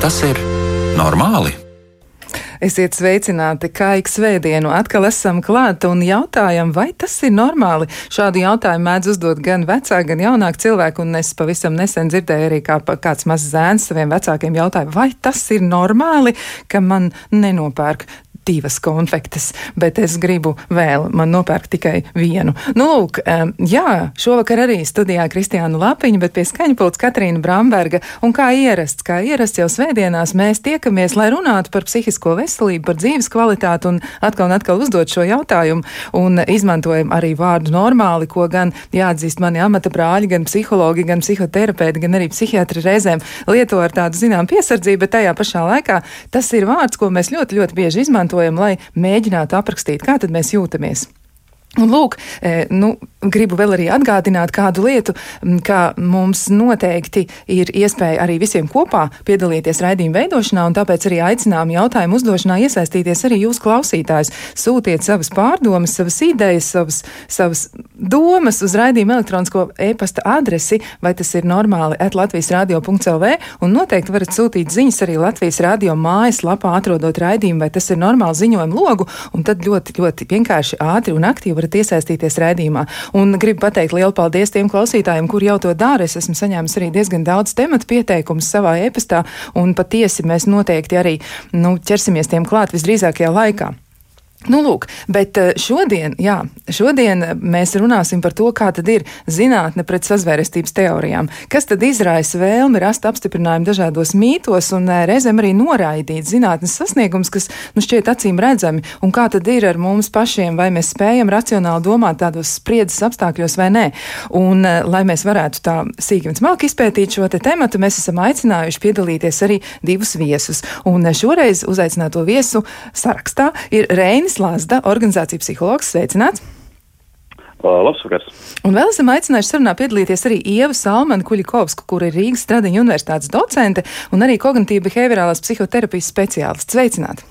tas ir normāli? Esiet sveicināti, kā ik svētdienu atkal esam klāt un jautājam, vai tas ir normāli. Šādu jautājumu mēdz uzdot gan vecāki, gan jaunāki cilvēki, un es pavisam nesen dzirdēju arī, kā kāds mazs zēns saviem vecākiem jautāja, vai tas ir normāli, ka man nenopērk divas konfektes, bet es gribu vēl, man nopērk tikai vienu. Nu, lūk, jā, šovakar arī studijā Kristiāna Lapiņa, bet pie skaņpults Katrīna Bramberga, un kā ierasts, kā ierasts jau svētdienās, mēs tiekamies, lai runātu par psihisko veselību, par dzīves kvalitāti un atkal un atkal uzdot šo jautājumu, un izmantojam arī vārdu normāli, ko gan jāatzīst mani amata brāļi, gan psihologi, gan psihoterapeiti, gan arī psihiatri reizēm lieto ar tādu, zinām, piesardzību, bet tajā pašā laikā tas ir vārds, ko mēs ļoti, ļoti bieži izmantojam, lai mēģinātu aprakstīt, kā tad mēs jūtamies. Un lūk, e, nu, gribu vēl arī atgādināt kādu lietu, ka mums noteikti ir iespēja arī visiem kopā piedalīties raidījuma veidošanā, un tāpēc arī aicinām jautājumu uzdošanā iesaistīties arī jūs klausītājs. Sūtiet savas pārdomas, savas idejas, savas, savas domas uz raidījuma elektronisko e-pasta adresi, vai tas ir normāli at Latvijas radio.lv, un noteikti varat sūtīt ziņas arī Latvijas radio mājaslapā, atrodot raidījumu, vai tas ir normāli ziņojumu logu, un tad ļoti, ļoti vienkārši ātri un aktīvi varat iesaistīties redzījumā. Un gribu pateikt lielu paldies tiem klausītājiem, kur jau to dara. Es esmu saņēmis arī diezgan daudz tematu pieteikumus savā e-pastā, un patiesi mēs noteikti arī nu, ķersimies tiem klāt visdrīzākajā laikā. Nu, lūk, bet eh, šodien, jā, šodien mēs runāsim par to, kā tad ir zinātne pret sazvērestības teorijām. Kas tad izraisa vēlmi rast apstiprinājumu dažādos mītos un eh, reizēm arī noraidīt zinātnes sasniegums, kas nu šķiet acīm redzami, un kā tad ir ar mums pašiem, vai mēs spējam racionāli domāt tādos spriedzes apstākļos vai nē. Un, eh, lai mēs varētu tā sīki un smalki izpētīt šo te tematu, mēs esam aicinājuši piedalīties arī divus viesus. Un šoreiz uzaicināto viesu sarakstā ir Reinis. Jānis Lazda, organizācija psihologs, sveicināts! Labs vakars. Un vēl esam aicinājuši sarunā piedalīties arī Ieva Salmana Kuļikovska, kur ir Rīgas Stradiņa universitātes docente un arī kognitīva behaviorālās psihoterapijas speciālists. Sveicināti!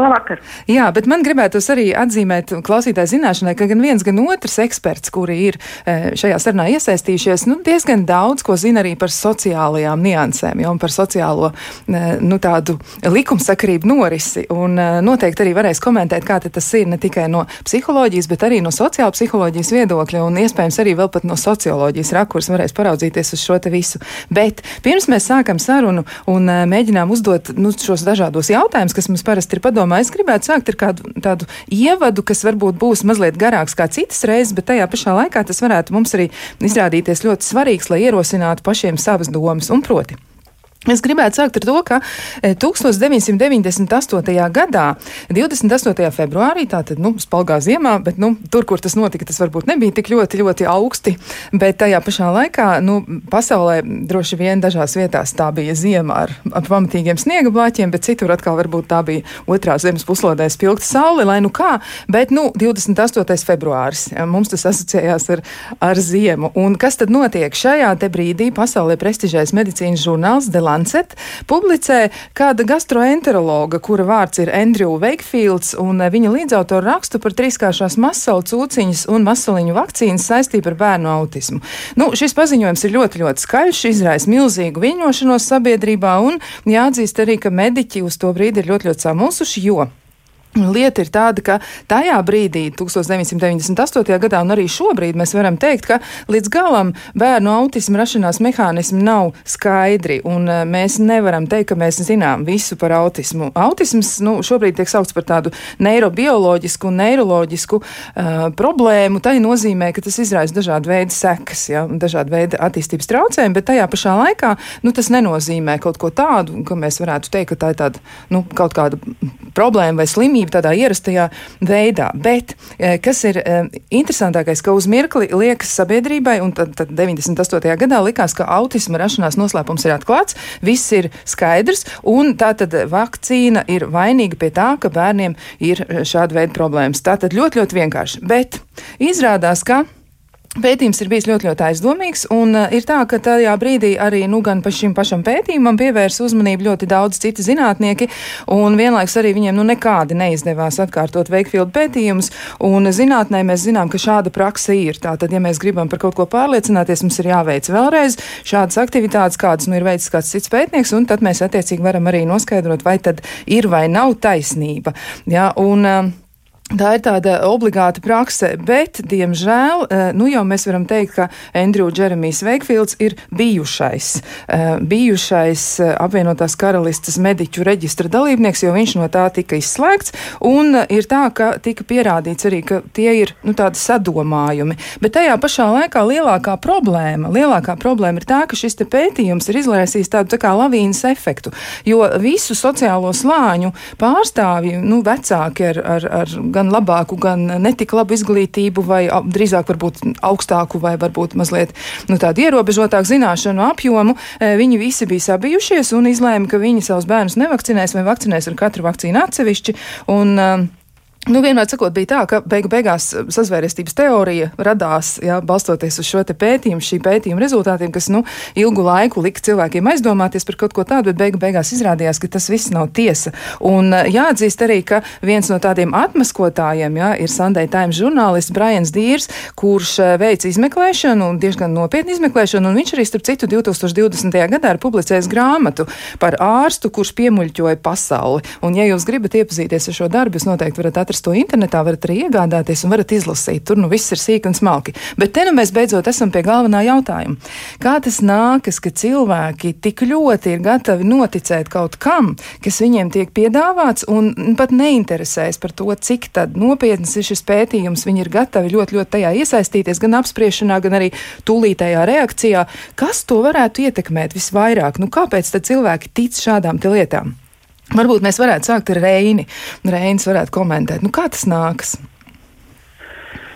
Labvakar. Jā, bet man gribētos arī atzīmēt klausītāju zināšanai, ka gan viens, gan otrs eksperts, kuri ir e, šajā sarunā iesaistījušies, nu, diezgan daudz ko zina arī par sociālajām niansēm, jau par sociālo, e, nu, tādu likumsakarību norisi. Un e, noteikti arī varēs komentēt, kā tas ir ne tikai no psiholoģijas, bet arī no sociāla psiholoģijas viedokļa un iespējams arī vēl pat no socioloģijas rakurs varēs paraudzīties uz šo te visu. Bet pirms mēs sākam sarunu un mēģinām uzdot nu, šos dažādos jautājumus, kas mums parasti ir padomā padomā. Es gribētu sākt ar kādu tādu ievadu, kas varbūt būs mazliet garāks kā citas reizes, bet tajā pašā laikā tas varētu mums arī izrādīties ļoti svarīgs, lai ierosinātu pašiem savas domas un proti. Es gribētu sākt ar to, ka 1998. E, gadā, 28. februārī, tātad, nu, spalgā ziemā, bet, nu, tur, kur tas notika, tas varbūt nebija tik ļoti, ļoti augsti, bet tajā pašā laikā, nu, pasaulē droši vien dažās vietās tā bija ziema ar, ar pamatīgiem sniega blāķiem, bet citur atkal varbūt tā bija otrā zemes puslodē spilgta saule, lai nu kā, bet, nu, 28. februāris, ja, mums tas asociējās ar, ar ziemu. Un kas tad notiek šajā te brīdī? Pasaulē prestižais medicīnas žurnāls Delā Lancet publicē kāda gastroenterologa, kura vārds ir Andrew Wakefields, un eh, viņa līdzautora rakstu par trīskāršās masalu cūciņas un masaliņu vakcīnas saistību ar bērnu autismu. Nu, šis paziņojums ir ļoti, ļoti skaļš, izraisa milzīgu viļņošanos sabiedrībā, un jāatzīst arī, ka mediķi uz to brīdi ir ļoti, ļoti samulsuši, jo Lieta ir tāda, ka tajā brīdī, 1998. gadā, un arī šobrīd mēs varam teikt, ka līdz galam bērnu autismu rašanās mehānismi nav skaidri, un e, mēs nevaram teikt, ka mēs zinām visu par autismu. Autisms nu, šobrīd tiek saukts par tādu neirobioloģisku un neiroloģisku uh, problēmu. Tā nozīmē, ka tas izraisa dažādu veidu sekas, ja, dažādu veidu attīstības traucējumu, bet tajā pašā laikā nu, tas nenozīmē kaut ko tādu, ka mēs varētu teikt, ka tā ir tāda nu, kaut kāda problēma vai slimība slimību tādā ierastajā veidā. Bet e, kas ir e, interesantākais, ka uz mirkli liekas sabiedrībai, un tad, tad 98. gadā likās, ka autisma rašanās noslēpums ir atklāts, viss ir skaidrs, un tā tad vakcīna ir vainīga pie tā, ka bērniem ir šāda veida problēmas. Tā tad ļoti, ļoti vienkārši. Bet izrādās, ka Pētījums ir bijis ļoti, ļoti aizdomīgs, un uh, ir tā, ka tajā brīdī arī nu, gan pa šim pašam pētījumam pievērsa uzmanību ļoti daudz citi zinātnieki, un vienlaiks arī viņiem nu, nekādi neizdevās atkārtot Veikfieldu pētījumus, un zinātnē mēs zinām, ka šāda praksa ir. Tātad, ja mēs gribam par kaut ko pārliecināties, mums ir jāveic vēlreiz šādas aktivitātes, kādas nu, ir veicis kāds cits pētnieks, un tad mēs attiecīgi varam arī noskaidrot, vai tad ir vai nav taisnība. Ja, un, uh, Tā ir tāda obligāta prakse, bet, diemžēl, eh, nu jau mēs varam teikt, ka Andrew Jeremijs Veikfields ir bijušais, eh, bijušais eh, apvienotās karalistas mediķu reģistra dalībnieks, jo viņš no tā tika izslēgts, un ir tā, ka tika pierādīts arī, ka tie ir, nu, tādi sadomājumi. Bet tajā pašā laikā lielākā problēma, lielākā problēma ir tā, ka šis te pētījums ir izraisījis tādu tā kā lavīnas efektu, jo visu sociālo slāņu pārstāvji, nu, vecāki ar, ar, ar gan labāku, gan netik labu izglītību, vai drīzāk varbūt augstāku, vai varbūt mazliet nu, tādu ierobežotāku zināšanu apjomu, e, viņi visi bija sabijušies un izlēma, ka viņi savus bērnus nevakcinēs vai vakcinēs ar katru vakcīnu atsevišķi. Un, uh, Nu, vienmēr sakot, bija tā, ka beigu beigās eh, sazvērestības teorija radās, jā, balstoties uz šo pētījumu, šī pētījuma rezultātiem, kas nu, ilgu laiku lika cilvēkiem aizdomāties par kaut ko tādu, bet beigu beigās izrādījās, ka tas viss nav tiesa. Un eh, jāatzīst arī, ka viens no tādiem atmaskotājiem jā, ir Sunday Times žurnālists Brians Dīrs, kurš eh, veic izmeklēšanu, diezgan nopietnu izmeklēšanu, un viņš arī, starp citu, 2020. gadā ir publicējis grāmatu par ārstu, kurš piemuļķoja pasauli. Un, ja jūs gribat iepazīties ar šo darbu, jūs noteikti varat atrast atrast to internetā, varat arī iegādāties un varat izlasīt. Tur nu viss ir sīk un smalki. Bet te nu mēs beidzot esam pie galvenā jautājuma. Kā tas nākas, ka cilvēki tik ļoti ir gatavi noticēt kaut kam, kas viņiem tiek piedāvāts un pat neinteresēs par to, cik nopietns ir šis pētījums. Viņi ir gatavi ļoti, ļoti tajā iesaistīties, gan apspriešanā, gan arī tūlītējā reakcijā. Kas to varētu ietekmēt visvairāk? Nu, kāpēc cilvēki tic šādām lietām? Varbūt mēs varētu sākt ar Reini. Reinis varētu komentēt, nu, kā tas nākas.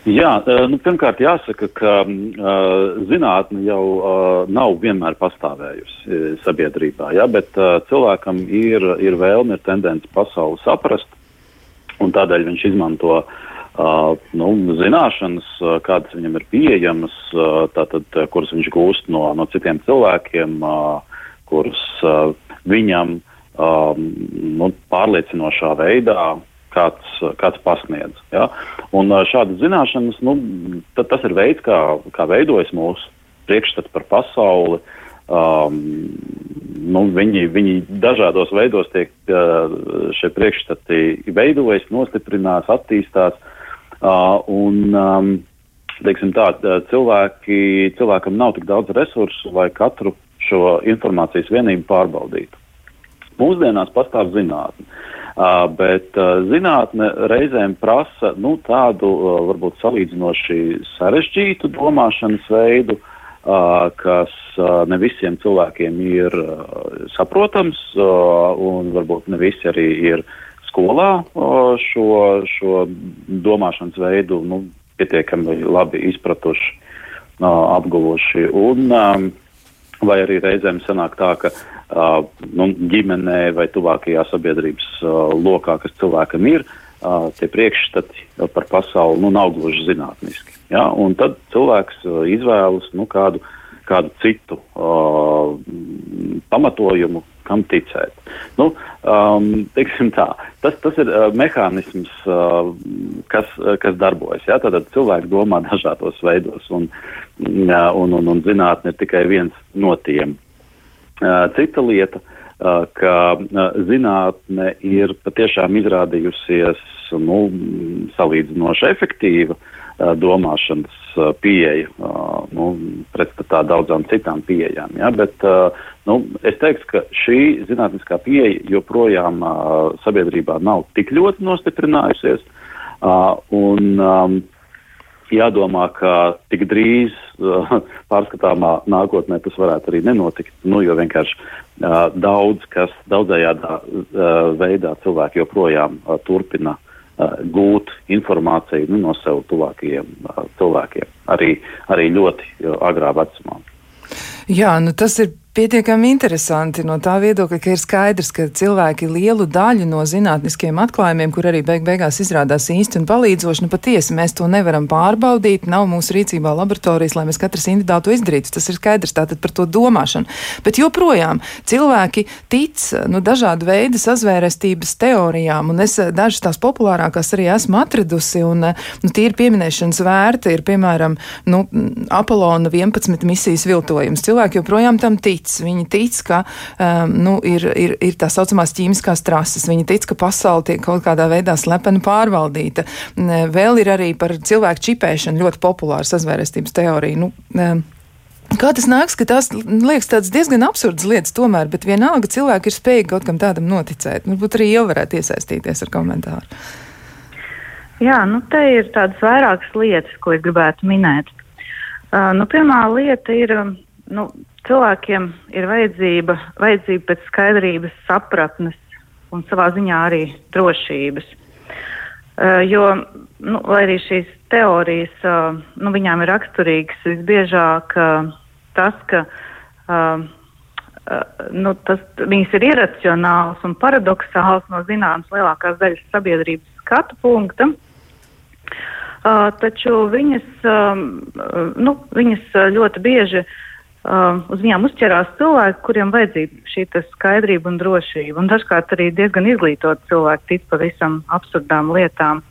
Jā, eh, nu, pirmkārt jāsaka, ka uh, zinātne jau uh, nav vienmēr pastāvējusi sabiedrībā, ja, bet uh, cilvēkam ir, ir vēlme, ir tendence pasauli saprast, un tādēļ viņš izmanto uh, nu, zināšanas, uh, kādas viņam ir pieejamas, uh, tātad, kuras viņš gūst no, no citiem cilvēkiem, uh, kuras uh, viņam uh, um, nu, pārliecinošā veidā kāds, kāds pasniedz. Ja? Un uh, šādas zināšanas, nu, tas ir veids, kā, kā veidojas mūsu priekšstats par pasauli. Um, nu, viņi, viņi dažādos veidos tiek uh, šie priekšstati veidojas, nostiprinās, attīstās. Uh, un, um, teiksim tā, cilvēki, cilvēkam nav tik daudz resursu, lai katru šo informācijas vienību pārbaudītu. Mūsdienās pastāv zinātne. Uh, bet uh, zinātne reizēm prasa nu, tādu uh, varbūt salīdzinoši sarežģītu domāšanas veidu, kas ne visiem cilvēkiem ir saprotams, un varbūt ne visi arī ir skolā šo, šo domāšanas veidu nu, pietiekami labi izpratuši, apguvuši. Un, um, vai arī reizēm sanāk tā, ka uh, uh, nu, ģimenē vai tuvākajā sabiedrības uh, lokā, kas cilvēkam ir, uh, tie priekšstati par pasauli nu, nav gluži zinātniski. Ja? Un tad cilvēks uh, izvēlas nu, kādu, kādu citu uh, pamatojumu, kam ticēt. Nu, um, tā, tas, tas ir uh, mehānisms, uh, kas, uh, kas darbojas. Ja? Tad cilvēki domā dažādos veidos, un, uh, un, un, un zinātne ir tikai viens no tiem. Cita lieta, ka zinātne ir patiešām izrādījusies nu, salīdzinoši efektīva domāšanas pieeja, nu, pretstatā daudzām citām pieejām. Ja? Bet, nu, es teiktu, ka šī zinātniskā pieeja joprojām sabiedrībā nav tik ļoti nostiprinājusies. Un, jādomā, ka tik drīz uh, pārskatāmā nākotnē tas varētu arī nenotikt. Nu, jo vienkārši uh, daudz kas daudzējādā uh, veidā cilvēki joprojām uh, turpina uh, gūt informāciju nu, no sev tuvākajiem uh, cilvēkiem, arī, arī ļoti uh, agrā vecumā. Jā, nu tas ir Pietiekami interesanti no tā viedokļa, ka ir skaidrs, ka cilvēki lielu daļu no zinātniskiem atklājumiem, kur arī beig beigās izrādās īsti un palīdzoši, nu patiesi mēs to nevaram pārbaudīt, nav mūsu rīcībā laboratorijas, lai mēs katrs individuāli to izdarītu. Tas ir skaidrs tātad par to domāšanu. Bet joprojām cilvēki tic nu, dažādu veidu sazvērestības teorijām, un es dažas tās populārākās arī esmu atradusi, un nu, tie ir pieminēšanas vērti, ir piemēram nu, Apolona 11 misijas viltojums. Cilvēki joprojām tam tic tic. Viņi tic, ka um, nu, ir, ir, ir tā saucamās ķīmiskās trases. Viņi tic, ka pasaule tiek kaut kādā veidā slepeni pārvaldīta. Vēl ir arī par cilvēku čipēšanu ļoti populāra sazvērestības teorija. Nu, um, Kā tas nāks, ka tās liekas tādas diezgan absurdas lietas tomēr, bet vienalga cilvēki ir spējīgi kaut kam tādam noticēt. Varbūt arī jau varētu iesaistīties ar komentāru. Jā, nu te ir tādas vairākas lietas, ko es gribētu minēt. Uh, nu, pirmā lieta ir nu, cilvēkiem ir vajadzība, vajadzība pēc skaidrības, sapratnes un savā ziņā arī drošības. Uh, jo, nu, lai arī šīs teorijas, uh, nu, viņām ir raksturīgas visbiežāk uh, tas, ka uh, uh, nu, tas, viņas ir iracionāls un paradoxāls no zināmas lielākās daļas sabiedrības skatu punkta. Uh, taču viņas, um, nu, viņas ļoti bieži uh, Uh, uz viņām uzķerās cilvēki, kuriem vajadzīga šī skaidrība un drošība. Un dažkārt arī diezgan izglītot cilvēki tic pavisam absurdām lietām.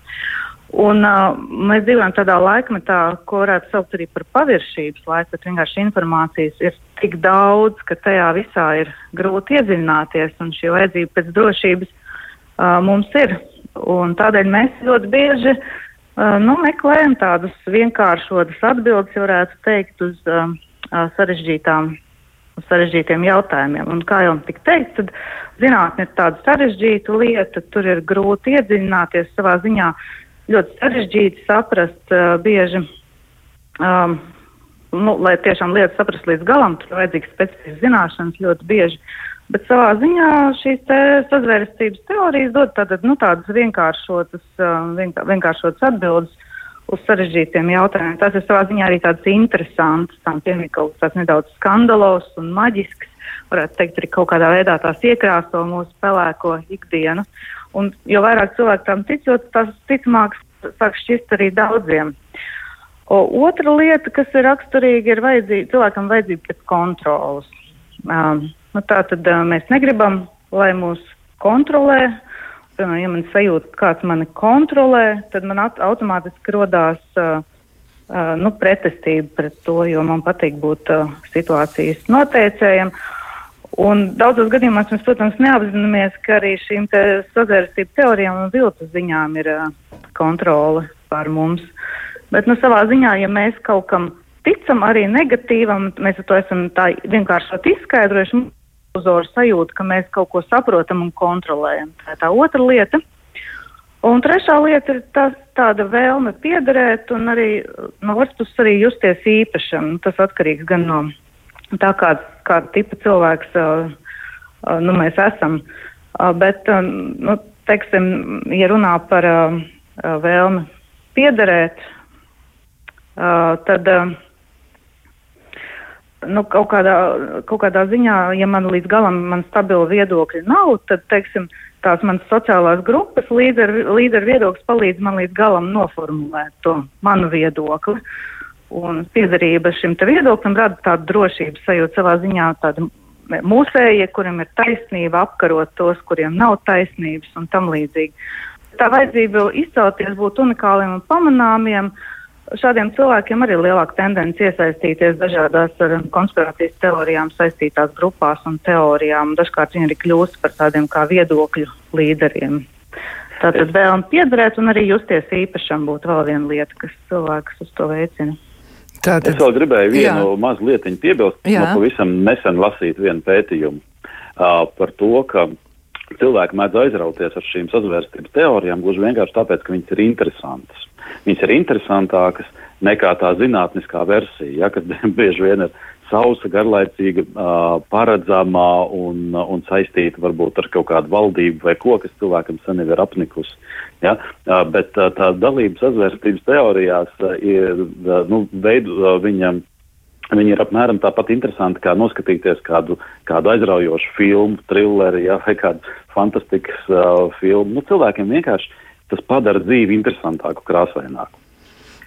Un, uh, mēs dzīvojam tādā laikmetā, ko varētu saukt arī par paviršības laiku, bet vienkārši informācijas ir tik daudz, ka tajā visā ir grūti iedziļināties, un šī vajadzība pēc drošības uh, mums ir. Un tādēļ mēs ļoti bieži uh, nu, meklējam tādus vienkāršotus atbildes, varētu teikt, uz uh, sarežģītām, sarežģītiem jautājumiem. Un kā jau tika teikt, tad zinātne ir tāda sarežģīta lieta, tur ir grūti iedziļināties savā ziņā, ļoti sarežģīti saprast uh, bieži. Um, nu, lai tiešām lietas saprast līdz galam, tur vajadzīgs specifisks zināšanas ļoti bieži. Bet savā ziņā šīs te sazvērestības teorijas dod tātad, nu, tādas vienkāršotas, vienkāršotas atbildes uz sarežģītiem jautājumiem. Tas ir savā ziņā arī tāds interesants, tam piemīt kaut kas nedaudz skandalos un maģisks, varētu teikt, arī kaut kādā veidā tās iekrāso mūsu pelēko ikdienu. Un jo vairāk cilvēku tam ticot, tas ticamāks sāk šķist arī daudziem. O, otra lieta, kas ir raksturīga, ir vajadzība, cilvēkam vajadzība pēc kontrolas. Um, nu, tā tad uh, mēs negribam, lai mūs kontrolē, piemēram, ja man sajūta, ka kāds mani kontrolē, tad man automātiski rodās uh, uh, nu, pretestība pret to, jo man patīk būt uh, situācijas noteicējiem. Un daudzos gadījumos mēs, protams, neapzināmies, ka arī šīm te sazvērstību teorijām un viltus ziņām ir uh, kontrole pār mums. Bet, nu, savā ziņā, ja mēs kaut kam ticam arī negatīvam, mēs to esam tā vienkāršot izskaidrojuši, iluzoru sajūtu, ka mēs kaut ko saprotam un kontrolējam. Tā ir tā otra lieta. Un trešā lieta ir tas, tāda vēlme piederēt un arī no otras puses arī justies īpašam. Tas atkarīgs gan no tā, kāda, kāda tipa cilvēks nu, mēs esam. Bet, nu, teiksim, ja runā par vēlmi piederēt, tad. Nu, kaut, kādā, kaut kādā ziņā, ja man līdz galam man stabila viedokļa nav, tad, teiksim, tās manas sociālās grupas līderu līder viedoklis palīdz man līdz galam noformulēt to manu viedokli. Un piedarība šim te viedoklim rada tādu drošības sajūtu savā ziņā, tādu mūsējie, kuriem ir taisnība, apkarot tos, kuriem nav taisnības un tam līdzīgi. Tā vajadzība izcelties, būt unikāliem un pamanāmiem, uh, šādiem cilvēkiem arī ir lielāka tendence iesaistīties dažādās ar konspirācijas teorijām saistītās grupās un teorijām. Dažkārt viņi arī kļūst par tādiem kā viedokļu līderiem. Tātad vēlme piederēt un arī justies īpašam būtu vēl viena lieta, kas cilvēkus uz to veicina. Tātad, es vēl gribēju vienu jā. mazu lietiņu piebilst. Jā. No pavisam nesen lasīt vienu pētījumu uh, par to, ka cilvēki mēdz aizrauties ar šīm sazvērstības teorijām gluži vienkārši tāpēc, ka viņas ir interesantas viņas ir interesantākas nekā tā zinātniskā versija, ja, kad bieži vien ir sausa, garlaicīga, paredzamā un, un saistīta varbūt ar kaut kādu valdību vai ko, kas cilvēkam sen ir apnikusi. Ja? Bet uh, tā dalība sazvērstības teorijās ir, nu, veidu viņam Viņi ir apmēram tāpat interesanti kā noskatīties kādu, kādu aizraujošu filmu, trilleri ja, vai kādu fantastisku uh, filmu. Nu, cilvēkiem vienkārši tas padara dzīvi interesantāku, krāsaināku.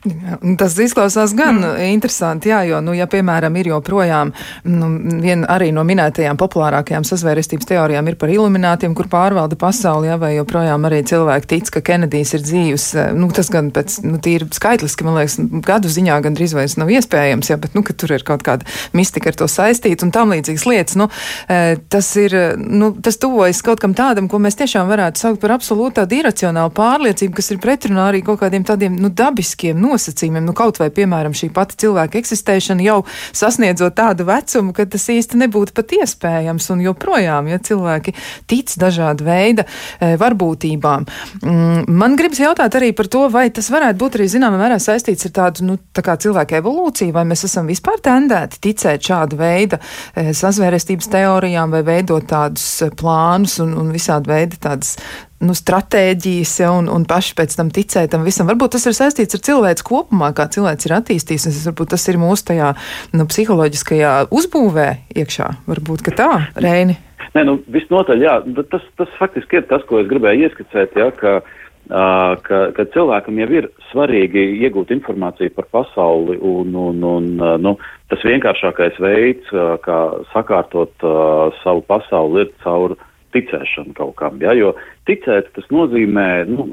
Jā, tas izklausās gan mm. interesanti, jā, jo, nu, ja, piemēram, ir joprojām nu, viena arī no minētajām populārākajām sazvērestības teorijām ir par iluminētiem, kur pārvalda pasauli, jā, vai joprojām arī cilvēki tic, ka Kenedijs ir dzīvs, nu, tas gan pēc, nu, tīri skaitliski, man liekas, gadu ziņā gan drīz vairs nav iespējams, jā, bet, nu, ka tur ir kaut kāda mistika ar to saistīta un tam līdzīgas lietas, nu, e, tas ir, nu, tas tuvojas kaut kam tādam, ko mēs tiešām varētu saukt par absolūti tādu iracionālu pārliecību, kas ir pretrunā arī kaut kādiem tādiem, nu, dabiskiem nosacījumiem, nu, kaut vai, piemēram, šī pati cilvēka eksistēšana jau sasniedzot tādu vecumu, ka tas īsti nebūtu pat iespējams, un joprojām, ja cilvēki tic dažāda veida e, varbūtībām. Mm, man gribas jautāt arī par to, vai tas varētu būt arī zināmā mērā saistīts ar tādu, nu, tā kā cilvēka evolūciju, vai mēs esam vispār tendēti ticēt šāda veida e, sazvērestības teorijām vai veidot tādus e, plānus un, un visādi veidi tādas nu, stratēģijas, ja, un, un paši pēc tam ticēt tam visam. Varbūt tas ir saistīts ar cilvēku kopumā, kā cilvēks ir attīstījis. Varbūt tas ir mūsu tajā nu, psiholoģiskajā uzbūvē iekšā. Varbūt tā, Reini. Nē, nu, visnotaļ, jā, tas, tas faktiski ir tas, ko es gribēju ieskicēt, ja, ka, uh, ka, ka cilvēkam jau ir svarīgi iegūt informāciju par pasauli, un, un, un uh, nu, tas vienkāršākais veids, uh, kā sakārtot uh, savu pasauli, ir caur ticēšanu kaut kam. Ja? Jo ticēt tas nozīmē nu,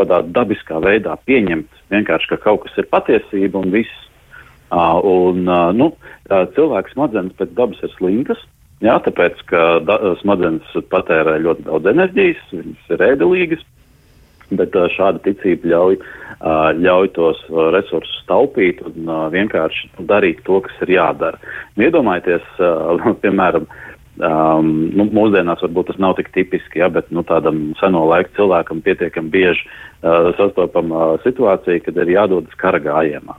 tādā dabiskā veidā pieņemt vienkārši, ka kaut kas ir patiesība un viss. Un, nu, cilvēks smadzenes pēc dabas ir slinkas. Jā, tāpēc, ka da, smadzenes patērē ļoti daudz enerģijas, viņas ir ēdelīgas, bet šāda ticība ļauj, ļauj tos resursus taupīt un vienkārši darīt to, kas ir jādara. Iedomājieties, piemēram, Um, nu, mūsdienās varbūt tas nav tik tipiski, ja, bet nu, tādam seno laiku cilvēkam pietiekami bieži uh, sastopama uh, situācija, kad ir jādodas kara gājienā.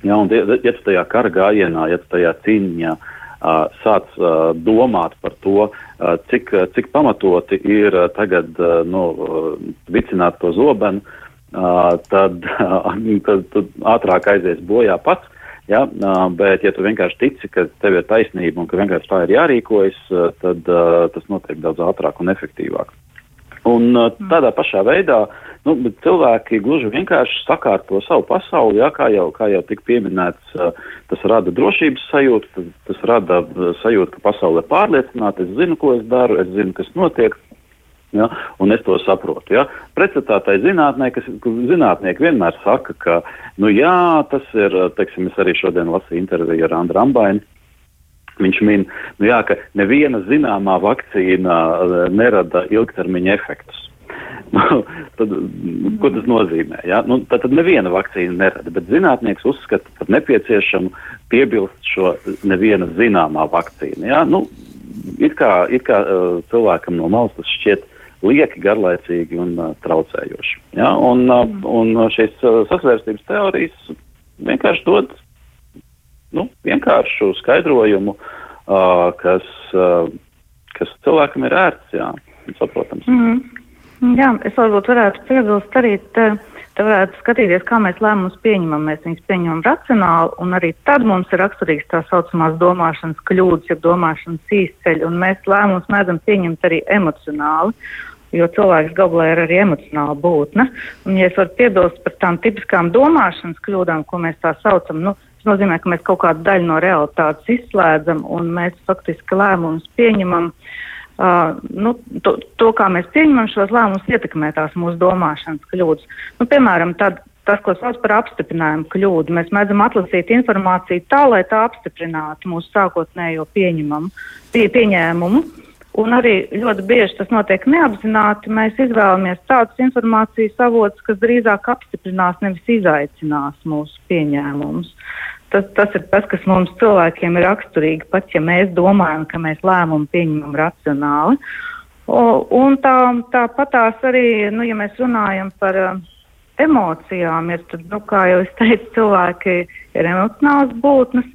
Ja, un, ja, tu tajā kara gājienā, ja tu tajā cīņā uh, sāc uh, domāt par to, uh, cik, cik pamatoti ir uh, tagad uh, nu, uh, vicināt to zobenu, uh, tad, uh, tad, tad ātrāk aizies bojā pats. Ja, bet, ja tu vienkārši tici, ka tev ir taisnība un ka vienkārši tā ir jārīkojas, tad tas notiek daudz ātrāk un efektīvāk. Un uh, tādā pašā veidā nu, cilvēki gluži vienkārši sakārto savu pasauli, ja, kā jau, kā jau tika pieminēts, tas rada drošības sajūtu, tas, tas rada sajūtu, ka pasaule ir pārliecināta, es zinu, ko es daru, es zinu, kas notiek. Ja, un es to saprotu. Ja. Pretstatā tai zinātnē, kas zinātnieki vienmēr saka, ka, nu jā, tas ir, teiksim, es arī šodien lasīju interviju ar Andru Ambaini. Viņš min, nu jā, ka neviena zināmā vakcīna uh, nerada ilgtermiņa efektus. Nu, tad, ko tas nozīmē? Ja? Nu, tad, tad neviena vakcīna nerada, bet zinātnieks uzskata par nepieciešamu piebilst šo neviena zināmā vakcīna. Ja? Nu, it kā, it kā uh, cilvēkam no malas tas šķiet lieki, garlaicīgi un uh, traucējoši. Ja? Un, uh, un šīs uh, sasvērstības teorijas vienkārši dod nu, vienkāršu skaidrojumu, uh, kas, uh, kas cilvēkam ir ērts, jā, saprotams. Mm -hmm. Jā, es varbūt varētu piebilst arī. Tā, Te varētu skatīties, kā mēs lēmumus pieņemam. Mēs viņus pieņemam racionāli, un arī tad mums ir raksturīgs tā saucamās domāšanas kļūdas, jeb domāšanas īsceļi, un mēs lēmumus mēdzam pieņemt arī emocionāli jo cilvēks galvā ir arī emocionāla būtne. Un, ja es varu piebilst par tām tipiskām domāšanas kļūdām, ko mēs tā saucam, nu, tas nozīmē, ka mēs kaut kādu daļu no realitātes izslēdzam un mēs faktiski lēmumus pieņemam. Uh, nu, to, to, kā mēs pieņemam šos lēmumus, ietekmē tās mūsu domāšanas kļūdas. Nu, piemēram, tad, tas, ko sauc par apstiprinājumu kļūdu, mēs mēdzam atlasīt informāciju tā, lai tā apstiprinātu mūsu sākotnējo pie, pieņēmumu. Un arī ļoti bieži tas notiek neapzināti. Mēs izvēlamies tādus informācijas avotus, kas drīzāk apstiprinās, nevis izaicinās mūsu pieņēmumus. Tas, tas ir tas, kas mums cilvēkiem ir raksturīgi, pat ja mēs domājam, ka mēs lēmumu pieņemam racionāli. O, un tā, tāpatās arī, nu, ja mēs runājam par uh, emocijām, ir, tad, nu, kā jau es teicu, cilvēki ir emocionāls būtnes.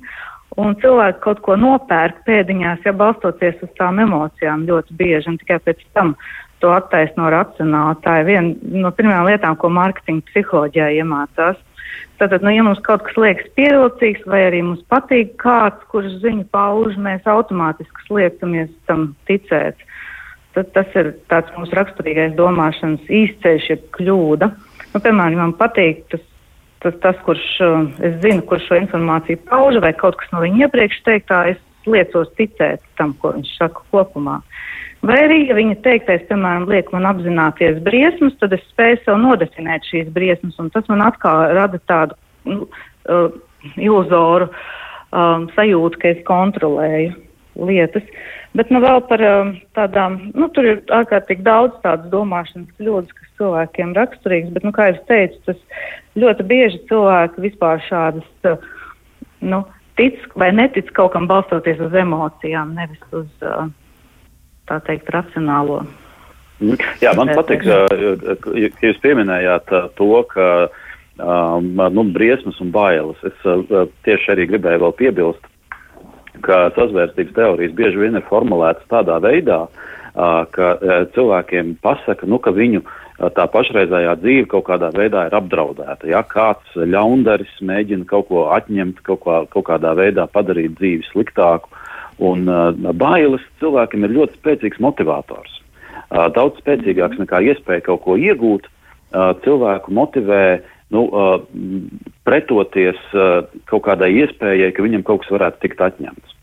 Un cilvēki kaut ko nopērk pēdiņās, ja balstoties uz tām emocijām ļoti bieži, un tikai pēc tam to attaisno racionāli. Tā ir viena no pirmajām lietām, ko mārketinga psiholoģijā iemācās. Tātad, nu, ja mums kaut kas liekas pievilcīgs, vai arī mums patīk kāds, kurš ziņu pauž, mēs automātiski liekamies tam ticēt. Tad tas ir tāds mūsu raksturīgais domāšanas īsceļš, jeb kļūda. Nu, piemēram, man patīk tas, tas, tas, kurš, es zinu, kurš šo informāciju pauž, vai kaut kas no viņa iepriekš teiktā, es liecos ticēt tam, ko viņš saka kopumā. Vai arī, ja viņa teiktais, piemēram, liek man apzināties briesmas, tad es spēju sev nodefinēt šīs briesmas, un tas man atkal rada tādu nu, uh, iluzoru um, sajūtu, ka es kontrolēju lietas. Bet nu, vēl par um, tādām, nu, tur ir ārkārtīgi daudz tādas domāšanas kļūdas, kas cilvēkiem raksturīgas, bet, nu, kā jau teicu, tas ļoti bieži cilvēki vispār šādas, uh, nu, tic vai netic kaut kam balstoties uz emocijām, nevis uz. Uh, tā teikt, racionālo. Mhm. Jā, man patīk, ka jūs pieminējāt to, ka um, nu, briesmas un bailes. Es tieši arī gribēju vēl piebilst, ka sazvērstības teorijas bieži vien ir formulētas tādā veidā, ka cilvēkiem pasaka, nu, ka viņu tā pašreizējā dzīve kaut kādā veidā ir apdraudēta. Ja kāds ļaundaris mēģina kaut ko atņemt, kaut, kā, kaut kādā veidā padarīt dzīvi sliktāku, Un uh, bailes cilvēkam ir ļoti spēcīgs motivators. Uh, daudz spēcīgāks nekā iespēja kaut ko iegūt, uh, cilvēku motivē nu, uh, pretoties uh, kaut kādai iespējai, ka viņam kaut kas varētu tikt atņemts.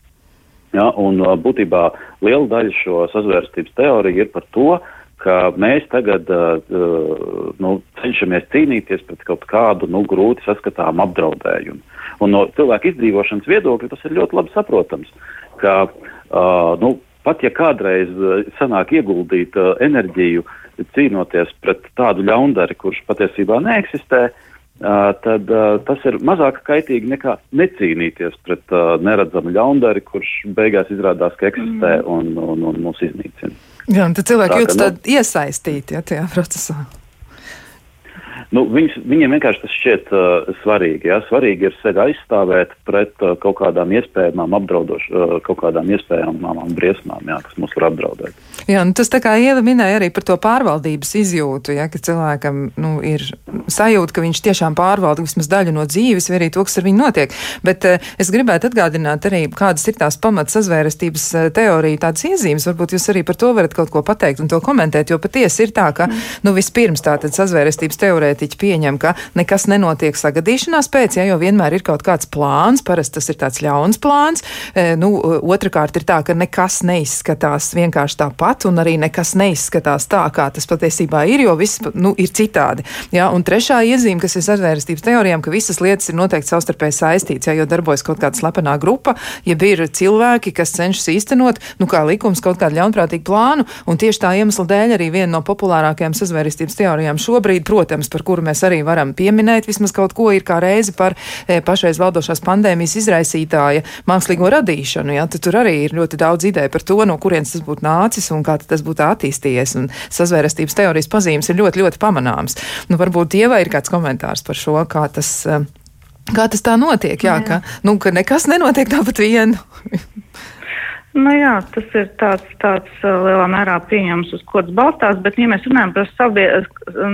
Ja, un uh, būtībā liela daļa šo sazvērstības teoriju ir par to, ka mēs tagad uh, uh, nu, cenšamies cīnīties pret kaut kādu nu, grūti saskatāmu apdraudējumu. Un no cilvēka izdzīvošanas viedokļa tas ir ļoti labi saprotams. Uh, ka uh, nu, pat ja kādreiz sanāk ieguldīt uh, enerģiju cīnoties pret tādu ļaundari, kurš patiesībā neeksistē, tad tas ir mazāk kaitīgi nekā necīnīties pret neredzamu ļaundari, kurš beigās izrādās, ka eksistē mm. un, un, un mūs iznīcina. Jā, un tad cilvēki jūtas nu, iesaistīti ja, tajā procesā. Nu, viņus, viņiem vienkārši tas šķiet uh, svarīgi. Ja? Svarīgi ir sevi aizstāvēt pret uh, kaut kādām iespējamām apdraudošām, uh, kaut kādām iespējamām briesmām, jā, kas mūs var apdraudēt. Jā, nu tas tā kā Ieva minēja arī par to pārvaldības izjūtu, ja, ka cilvēkam nu, ir sajūta, ka viņš tiešām pārvalda vismaz daļu no dzīves, vai arī to, kas ar viņu notiek. Bet uh, es gribētu atgādināt arī, kādas ir tās pamats sazvērestības uh, teorija, tādas iezīmes. Varbūt jūs arī par to varat kaut ko pateikt un to komentēt, jo patiesi ir tā, ka, mm. nu, vispirms tātad sazvērestības teorētiķi politiķi pieņem, ka nekas nenotiek sagadīšanās pēc, ja, jo vienmēr ir kaut kāds plāns, parasti tas ir tāds ļauns plāns. E, nu, otrakārt ir tā, ka nekas neizskatās vienkārši tāpat, un arī nekas neizskatās tā, kā tas patiesībā ir, jo viss nu, ir citādi. Ja, un trešā iezīme, kas ir atvērstības teorijām, ka visas lietas ir noteikti savstarpēji saistītas, ja, jo darbojas kaut kāda slepenā grupa, ja ir cilvēki, kas cenšas īstenot, nu, kā likums, kaut kādu ļaunprātīgu plānu, un tieši tā iemesla dēļ arī viena no populārākajām sazvērstības teorijām šobrīd, protams, par kuru mēs arī varam pieminēt vismaz kaut ko, ir kā reizi par e, pašreiz valdošās pandēmijas izraisītāja mākslīgo radīšanu. Ja? Tad tur arī ir ļoti daudz ideju par to, no kurienes tas būtu nācis un kā tas būtu attīstījies. Un sazvērestības teorijas pazīmes ir ļoti, ļoti pamanāms. Nu, varbūt Ieva ir kāds komentārs par šo, kā tas. E, kā tas tā notiek? Jā, jā. Ka, nu, ka nekas nenotiek tāpat vien. Nu jā, tas ir tāds, tāds uh, lielā mērā pieņems, uz ko tas balstās, bet, ja mēs runājam par sabie,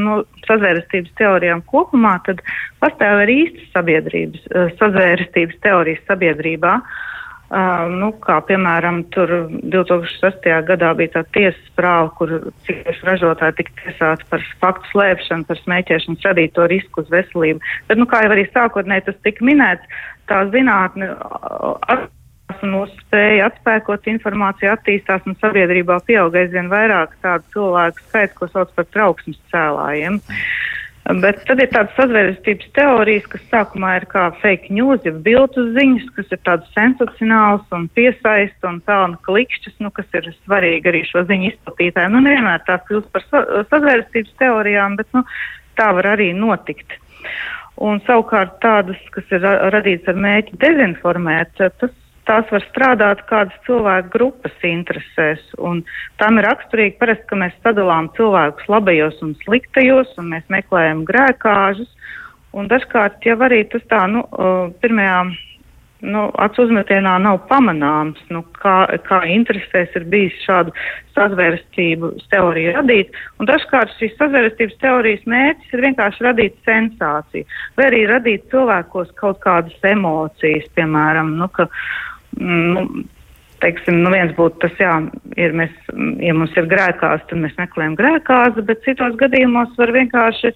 nu, sazvērestības teorijām kopumā, tad pastāv arī īstas sabiedrības, uh, sazvērestības teorijas sabiedrībā. Uh, nu, kā piemēram, tur 2006. gadā bija tā tiesas prāva, kur cigarešu ražotāji tika tiesāti par faktu slēpšanu, par smēķēšanas radīto risku uz veselību. Bet, nu, kā jau arī sākotnēji tas tika minēts, tā zinātne un mūsu spēja atspēkot informāciju attīstās un sabiedrībā pieaug aizvien vairāk tādu cilvēku skaits, ko sauc par trauksmes cēlājiem. Bet tad ir tādas sazvērestības teorijas, kas sākumā ir kā fake news, ja biltu ziņas, kas ir tādas sensacionāls un piesaista un pelna klikšķis, nu, kas ir svarīgi arī šo ziņu izplatītājiem. Nu, nevienmēr tās kļūst par sazvērestības teorijām, bet, nu, tā var arī notikt. Un savukārt tādas, kas ir radītas ar mēķi dezinformēt, tas tās var strādāt kādas cilvēku grupas interesēs. Un tam ir raksturīgi parasti, ka mēs sadalām cilvēkus labajos un sliktajos, un mēs meklējam grēkāžus. Un dažkārt jau arī tas tā, nu, pirmajā nu, acu uzmetienā nav pamanāms, nu, kā, kā interesēs ir bijis šādu sazvērestību teoriju radīt. Un dažkārt šīs sazvērestības teorijas mērķis ir vienkārši radīt sensāciju, vai arī radīt cilvēkos kaut kādas emocijas, piemēram, nu, ka, mm, nu, teiksim, nu viens būtu tas, jā, ir mēs, ja mums ir grēkās, tad mēs meklējam grēkās, bet citos gadījumos var vienkārši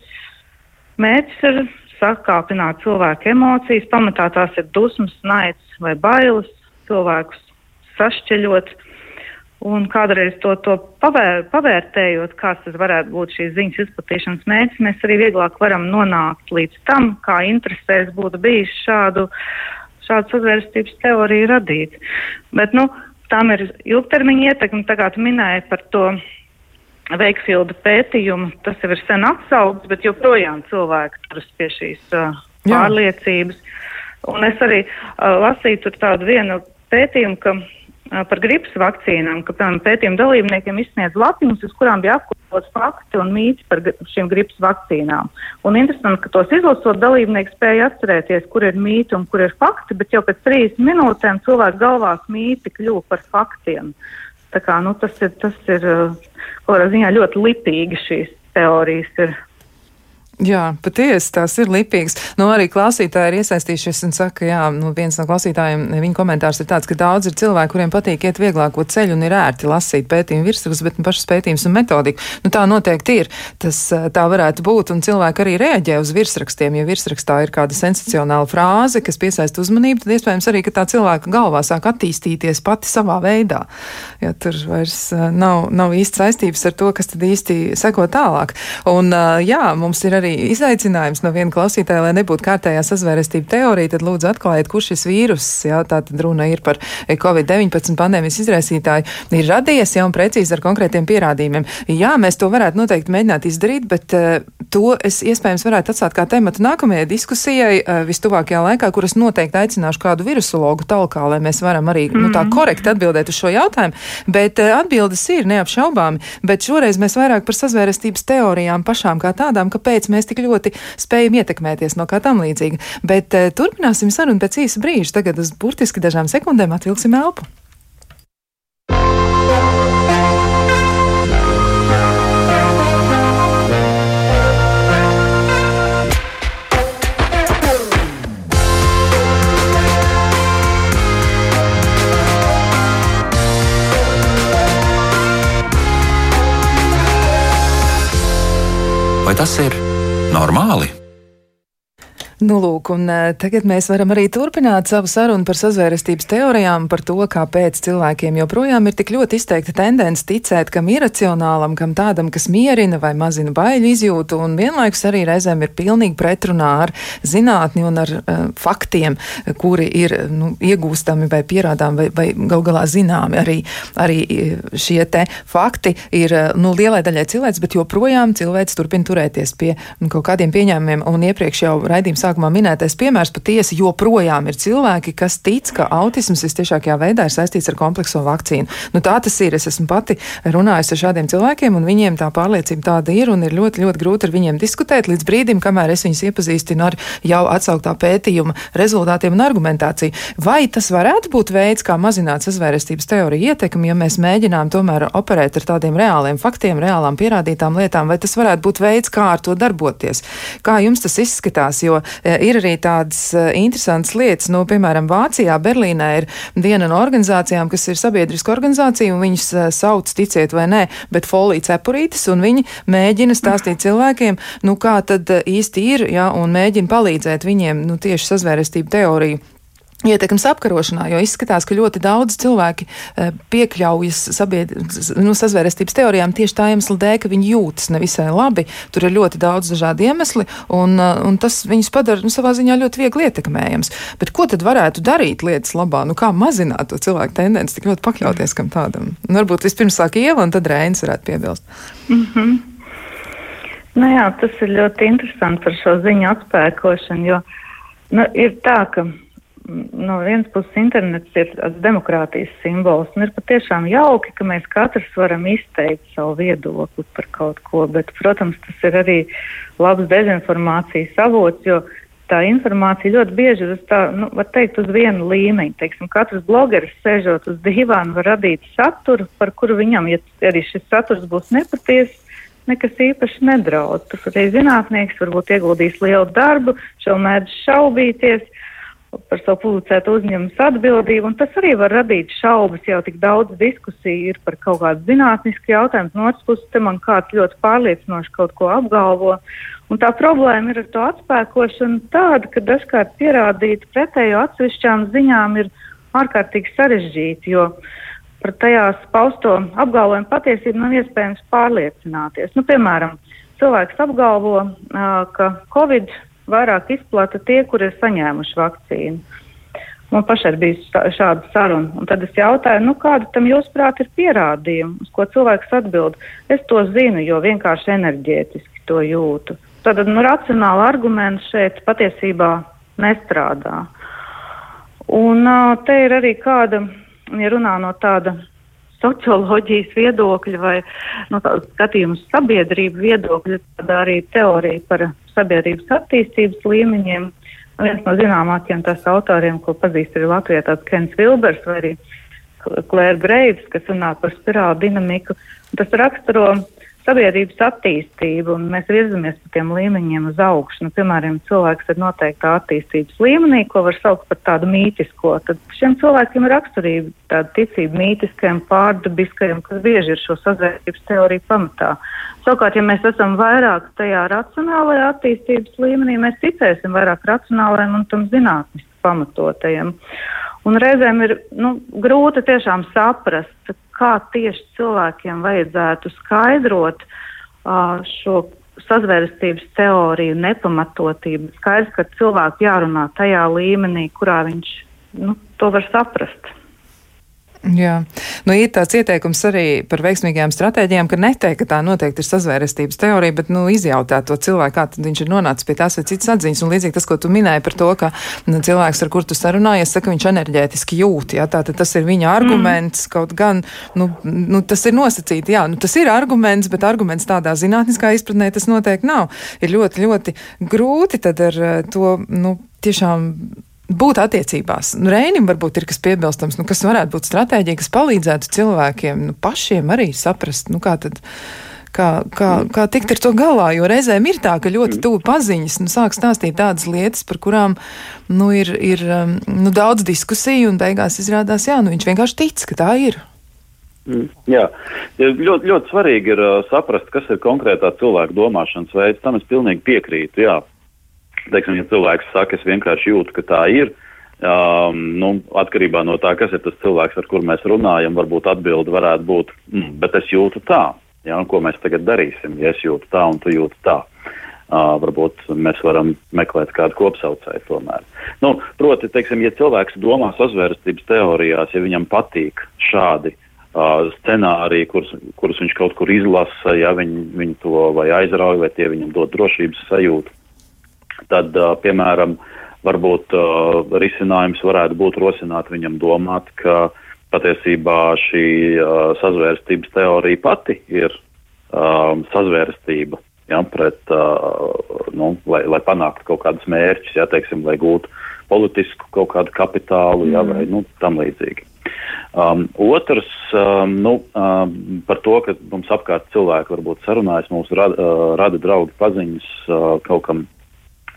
mērķis ir sakāpināt cilvēku emocijas. Pamatā tās ir dusmas, naids vai bailes, cilvēkus sašķeļot. Un kādreiz to, to pavēr, pavērtējot, kāds tas varētu būt šīs ziņas izplatīšanas mērķis, mēs arī vieglāk varam nonākt līdz tam, kā interesēs būtu bijis šādu, šādu sazvērstības teoriju radīt. Bet, nu, tam ir ilgtermiņa ietekme, tā kā tu minēji par to Veikfilda pētījumu, tas jau ir sen atsaukts, bet joprojām cilvēki turas pie šīs uh, pārliecības. Un es arī uh, lasīju tur tādu vienu pētījumu, ka uh, par gripas vakcīnām, ka, piemēram, pētījuma dalībniekiem izsniedz lapiņas, uz kurām bija apkopot fakti un mīti par šīm gripas vakcīnām. Un interesanti, ka tos izlasot dalībnieki spēja atcerēties, kur ir mīti un kur ir fakti, bet jau pēc 30 minūtēm cilvēku galvās mīti kļuva par faktiem. Tā kā, nu, tas ir, tas ir ziņā ļoti lipīgi šīs teorijas ir Jā, patiesi tās ir lipīgas. Nu, arī klausītāji ir iesaistījušies un saka, jā, nu, viens no klausītājiem, viņa komentārs ir tāds, ka daudz ir cilvēki, kuriem patīk iet vieglāko ceļu un ir ērti lasīt pētījumu virsrakstus, bet nu, pašas pētījums un metodiku. Nu, tā noteikti ir. Tas tā varētu būt, un cilvēki arī reaģē uz virsrakstiem. Ja virsrakstā ir kāda sensacionāla frāze, kas piesaista uzmanību, tad iespējams arī, ka tā cilvēka galvā sāk attīstīties pati savā veidā. Ja tur vairs nav, nav īsti saistības ar to, kas tad īsti seko tālāk. Un, jā, mums ir arī arī izaicinājums no viena klausītāja, lai nebūtu kārtējā sazvērestība teorija, tad lūdzu atklājiet, kurš šis vīrus, jā, tā tad runa ir par Covid-19 pandēmijas izraisītāju, ir radies jau un precīzi ar konkrētiem pierādījumiem. Jā, mēs to varētu noteikti mēģināt izdarīt, bet uh, to es iespējams varētu atstāt kā tematu nākamajai diskusijai uh, vistuvākajā laikā, kuras noteikti aicināšu kādu virusologu talkā, lai mēs varam arī mm nu, tā mhm. korekti atbildēt uz šo jautājumu. Bet uh, atbildes ir neapšaubāmi, bet šoreiz mēs vairāk par sazvērestības teorijām pašām kā tādām, kāpēc mēs tik ļoti spējam ietekmēties no kā tam līdzīga. Bet uh, turpināsim sarunu pēc īsa brīža. Tagad uz burtiski dažām sekundēm atvilksim elpu. Vai tas ir normāli? Nu, lūk, un eh, tagad mēs varam arī turpināt savu sarunu par sazvērestības teorijām, par to, kāpēc cilvēkiem joprojām ir tik ļoti izteikta tendence ticēt kam iracionālam, kam tādam, kas mierina vai mazina baiļu izjūtu, un vienlaikus arī reizēm ir pilnīgi pretrunā ar zinātni un ar uh, faktiem, kuri ir nu, iegūstami vai pierādām vai, vai gal galā zināmi. Arī, arī šie te fakti ir nu, lielai daļai cilvēks, bet joprojām cilvēks turpina turēties pie nu, kaut kādiem pieņēmumiem, un iepriekš jau raidījums sākumā minētais piemērs patiesi joprojām ir cilvēki, kas tic, ka autisms visciešākajā veidā ir saistīts ar komplekso vakcīnu. Nu, tā tas ir. Es esmu pati runājusi ar šādiem cilvēkiem, un viņiem tā pārliecība tāda ir, un ir ļoti, ļoti grūti ar viņiem diskutēt līdz brīdim, kamēr es viņus iepazīstinu ar jau atsauktā pētījuma rezultātiem un argumentāciju. Vai tas varētu būt veids, kā mazināt sazvērestības teoriju ietekmi, ja mēs mēģinām tomēr operēt ar tādiem reāliem faktiem, reālām pierādītām lietām, vai tas varētu būt veids, kā ar to darboties? Kā jums tas izskatās? Jo ir arī tādas eh, interesantas lietas, nu, piemēram, Vācijā, Berlīnē ir viena no organizācijām, kas ir sabiedriska organizācija, un viņas eh, sauc, ticiet vai nē, bet folija cepurītes, un viņi mēģina stāstīt cilvēkiem, nu, kā tad īsti ir, ja, un mēģina palīdzēt viņiem, nu, tieši sazvērestību teoriju ietekmes apkarošanā, jo izskatās, ka ļoti daudz cilvēki eh, piekļaujas sabied... nu, sazvērestības teorijām tieši tā iemesla dēļ, ka viņi jūtas nevisai labi. Tur ir ļoti daudz dažādu iemeslu, un, eh, un tas viņus padara nu, savā ziņā ļoti viegli ietekmējams. Bet ko tad varētu darīt lietas labā? Nu, kā mazināt to cilvēku tendenci tik ļoti pakļauties kam tādam? Nu, varbūt vispirms sāk Ieva, un tad Rēns varētu piebilst. Mm -hmm. Nu jā, tas ir ļoti interesanti par šo ziņu atspēkošanu, jo nu, ir tā, ka no vienas puses internets ir demokrātijas simbols, un ir patiešām jauki, ka mēs katrs varam izteikt savu viedokli par kaut ko, bet, protams, tas ir arī labs dezinformācijas avots, jo tā informācija ļoti bieži ir uz tā, nu, var teikt, uz vienu līmeņu. Teiksim, katrs blogeris sēžot uz divāna var radīt saturu, par kuru viņam, ja arī šis saturs būs nepatiess, nekas īpaši nedraud. Tur arī zinātnieks varbūt ieguldīs lielu darbu, šo mēdz šaubīties par savu publicētu uzņēmumus atbildību, un tas arī var radīt šaubas, jau tik daudz diskusiju ir par kaut kādu zinātnisku jautājumu, no otras puses te man kāds ļoti pārliecinoši kaut ko apgalvo, Un tā problēma ir ar to atspēkošanu tāda, ka dažkārt pierādīt pretējo atsevišķām ziņām ir ārkārtīgi sarežģīti, jo par tajās pausto apgalvojumu patiesību nav iespējams pārliecināties. Nu, piemēram, cilvēks apgalvo, ka Covid vairāk izplata tie, kuri ir saņēmuši vakcīnu. Man pašai bija šāda saruna, un tad es jautāju, nu, kāda tam jūsuprāt ir pierādījuma, uz ko cilvēks atbild. Es to zinu, jo vienkārši enerģētiski to jūtu. Tātad nu, racionāli argumenti šeit patiesībā nestrādā. Un te ir arī kāda, ja runā no tāda socioloģijas viedokļa vai no tāda skatījuma sabiedrību viedokļa, tad arī teorija par sabiedrības attīstības līmeņiem. Viens no zināmākajiem tās autoriem, ko pazīst arī Latvijā, tāds Kens Vilbers vai arī Klēra Greivis, kas runā par spirālu dinamiku. Tas raksturo sabiedrības attīstību, un mēs virzamies pa tiem līmeņiem uz augšu. Nu, piemēram, cilvēks ir noteiktā attīstības līmenī, ko var saukt par tādu mītisko. Tad šiem cilvēkiem ir raksturība tāda ticība mītiskajam, pārdabiskajam, kas bieži ir šo sazvērtības teoriju pamatā. Savukārt, ja mēs esam vairāk tajā racionālajā attīstības līmenī, mēs ticēsim vairāk racionālajiem un tam zinātniski pamatotajiem. Un reizēm ir nu, grūti tiešām saprast, kā tieši cilvēkiem vajadzētu skaidrot uh, šo sazvērstības teoriju nepamatotību. Skaidrs, ka cilvēku jārunā tajā līmenī, kurā viņš nu, to var saprast. Jā, nu, ir tāds ieteikums arī par veiksmīgajām stratēģijām, ka neteikt, ka tā noteikti ir sazvērestības teorija, bet, nu, izjautāt to cilvēku, kā viņš ir nonācis pie tās vai citas atziņas. Un līdzīgi tas, ko tu minēji par to, ka nu, cilvēks, ar kur tu sarunājies, saka, viņš enerģētiski jūt, jā, tātad tas ir viņa arguments, mm. kaut gan, nu, nu, tas ir nosacīti, jā, nu, tas ir arguments, bet arguments tādā zinātniskā izpratnē tas noteikti nav. Ir ļoti, ļoti grūti tad ar eh, to, nu, tiešām būt attiecībās. Nu, Rēnim varbūt ir kas piebilstams, nu, kas varētu būt stratēģija, kas palīdzētu cilvēkiem nu, pašiem arī saprast, nu, kā tad. Kā, kā, kā tikt ar to galā? Jo reizēm ir tā, ka ļoti tuvu paziņas nu, sāk stāstīt tādas lietas, par kurām nu, ir, ir um, nu, daudz diskusiju, un beigās izrādās, jā, nu, viņš vienkārši tic, ka tā ir. Mm, jā, ļoti, ļoti svarīgi ir uh, saprast, kas ir konkrētā cilvēka domāšanas veids. Tam es pilnīgi piekrītu. Jā teiksim, ja cilvēks saka, es vienkārši jūtu, ka tā ir, um, nu, atkarībā no tā, kas ir tas cilvēks, ar kur mēs runājam, varbūt atbildi varētu būt, mm, bet es jūtu tā, ja, un ko mēs tagad darīsim, ja es jūtu tā un tu jūti tā. Uh, varbūt mēs varam meklēt kādu kopsaucēju tomēr. Nu, proti, teiksim, ja cilvēks domā sazvērstības teorijās, ja viņam patīk šādi uh, scenāriji, kurus, kurus viņš kaut kur izlasa, ja viņi, viņi to vai aizrauja, vai tie viņam dod drošības sajūtu, tad, piemēram, varbūt risinājums varētu būt rosināt viņam domāt, ka patiesībā šī sazvērstības teorija pati ir sazvērstība. Ja, pret, nu, lai, lai panāktu kaut kādus mērķus, ja, teiksim, lai gūtu politisku kaut kādu kapitālu, ja, vai nu, tam līdzīgi. Um, otrs, um, nu, um, par to, ka mums apkārt cilvēki varbūt sarunājas, mums rada, uh, rada draugi paziņas uh, kaut kam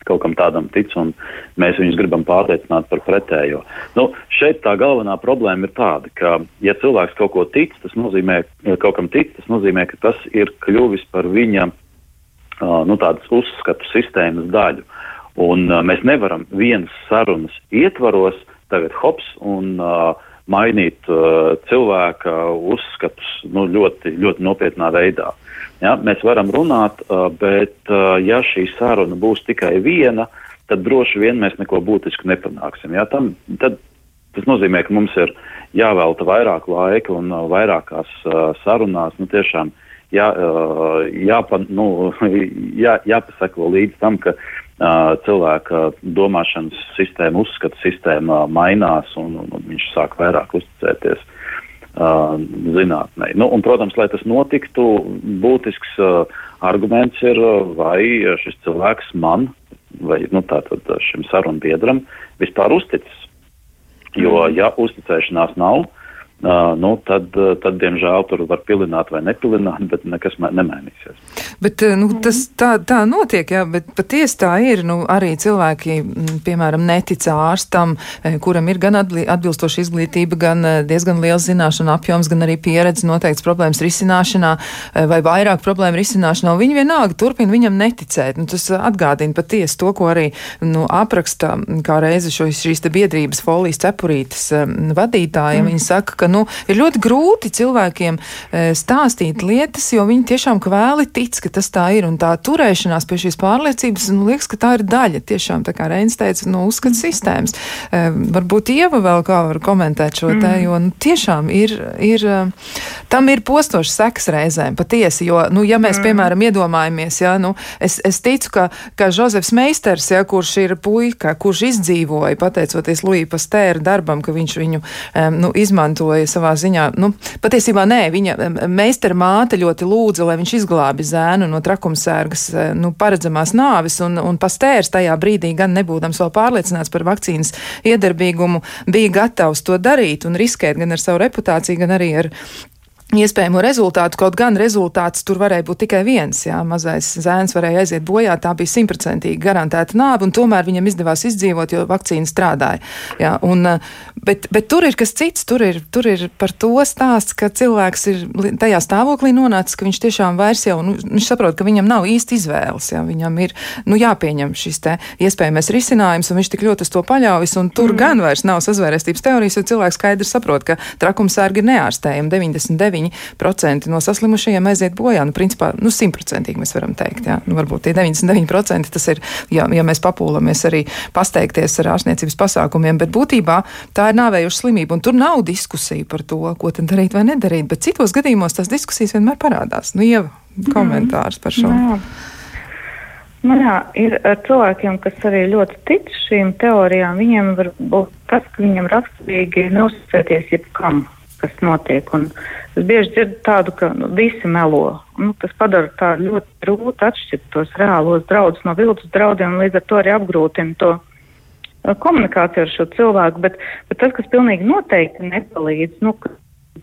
kaut kam tādam tic, un mēs viņus gribam pārliecināt par pretējo. Nu, šeit tā galvenā problēma ir tāda, ka, ja cilvēks kaut ko tic, tas nozīmē, ja kaut kam tic, tas nozīmē, ka tas ir kļuvis par viņa uh, nu, uzskatu sistēmas daļu. Un uh, mēs nevaram vienas sarunas ietvaros tagad hops un uh, mainīt uh, cilvēka uzskatus nu, ļoti, ļoti nopietnā veidā. Ja, mēs varam runāt, uh, bet uh, ja šī saruna būs tikai viena, tad droši vien mēs neko būtisku nepanāksim. Ja, tam, tad, tas nozīmē, ka mums ir jāvelta vairāk laika un uh, vairākās uh, sarunās nu, tiešām jā, uh, jāpa, nu, jā, jāpasako līdz tam, ka uh, cilvēka domāšanas sistēma, uzskata sistēma mainās un, un, viņš sāk vairāk uzticēties uh, zinātnē. Nu, un, protams, lai tas notiktu, būtisks uh, arguments ir, vai šis cilvēks man vai nu, tātad šim sarunbiedram vispār uzticis. Jo, ja uzticēšanās nav, Uh, nu, tad, tad, diemžēl, tur var pilināt vai nepilināt, bet nekas nemainīsies. Bet, nu, tas tā, tā notiek, jā, bet patiesi tā ir. Nu, arī cilvēki, piemēram, netic ārstam, kuram ir gan atbilstoša izglītība, gan diezgan liels zināšanu apjoms, gan arī pieredze noteikts problēmas risināšanā vai vairāk problēmu risināšanā. Viņi vienalga turpina viņam neticēt. Nu, tas atgādina patiesi to, ko arī nu, apraksta kā reize šo, šīs biedrības folijas cepurītes vadītāja. Mm. Viņi saka, ka nu, ir ļoti grūti cilvēkiem e, stāstīt lietas, jo viņi tiešām kvēli tic, ka tas tā ir. Un tā turēšanās pie šīs pārliecības, nu, liekas, ka tā ir daļa tiešām, tā kā Reins teica, no nu, uzskats sistēmas. E, varbūt Ieva vēl kā var komentēt šo te, jo nu, tiešām ir, ir, e, tam ir postošs seks reizēm patiesi, jo, nu, ja mēs, piemēram, iedomājamies, ja, nu, es, es ticu, ka, ka Žozefs Meisters, ja, kurš ir puika, kurš izdzīvoja pateicoties Luija Pastēra darbam, ka viņš viņu um, nu, izmantoja izmantoja savā ziņā. Nu, patiesībā nē, viņa meistara māte ļoti lūdza, lai viņš izglābi zēnu no trakumsērgas e, nu, paredzamās nāvis, un, un pastērs tajā brīdī, gan nebūdams vēl pārliecināts par vakcīnas iedarbīgumu, bija gatavs to darīt un riskēt gan ar savu reputāciju, gan arī ar iespējamo rezultātu, kaut gan rezultāts tur varēja būt tikai viens. Jā, mazais zēns varēja aiziet bojā, tā bija simtprocentīgi garantēta nāve, un tomēr viņam izdevās izdzīvot, jo vakcīna strādāja. Jā, un, eh, bet, bet tur ir kas cits, tur ir, tur ir par to stāsts, ka cilvēks ir tajā stāvoklī nonācis, ka viņš tiešām vairs jau, nu, viņš saprot, ka viņam nav īsti izvēles, jā, viņam ir, nu, jāpieņem šis te iespējamais risinājums, un viņš tik ļoti uz to paļaujas, un tur mm. gan vairs nav sazvērestības teorijas, jo cilvēks skaidri saprot, ka trakumsērgi ir neārstējami 99 99% no saslimušajiem aiziet bojā. Nu, principā, nu, simtprocentīgi mēs varam teikt. Jā. Nu, varbūt tie 99% tas ir, ja, ja mēs papūlamies arī pasteikties ar ārstniecības pasākumiem, bet būtībā tā ir nāvējuša slimība. Un tur nav diskusija par to, ko tad darīt vai nedarīt. Bet citos gadījumos tas diskusijas vienmēr parādās. Nu, Ieva, komentārs par šo. Jā. Nu, jā, ir cilvēkiem, kas arī ļoti tic šīm teorijām, viņiem var būt tas, ka viņiem raksturīgi neuzticēties jebkam kas notiek. Un es bieži dzirdu tādu, ka nu, visi melo. Nu, tas padara tā ļoti grūti atšķirt tos reālos draudus no viltus draudiem, līdz ar to arī apgrūtina to uh, komunikāciju ar šo cilvēku. Bet, bet tas, kas pilnīgi noteikti nepalīdz, nu,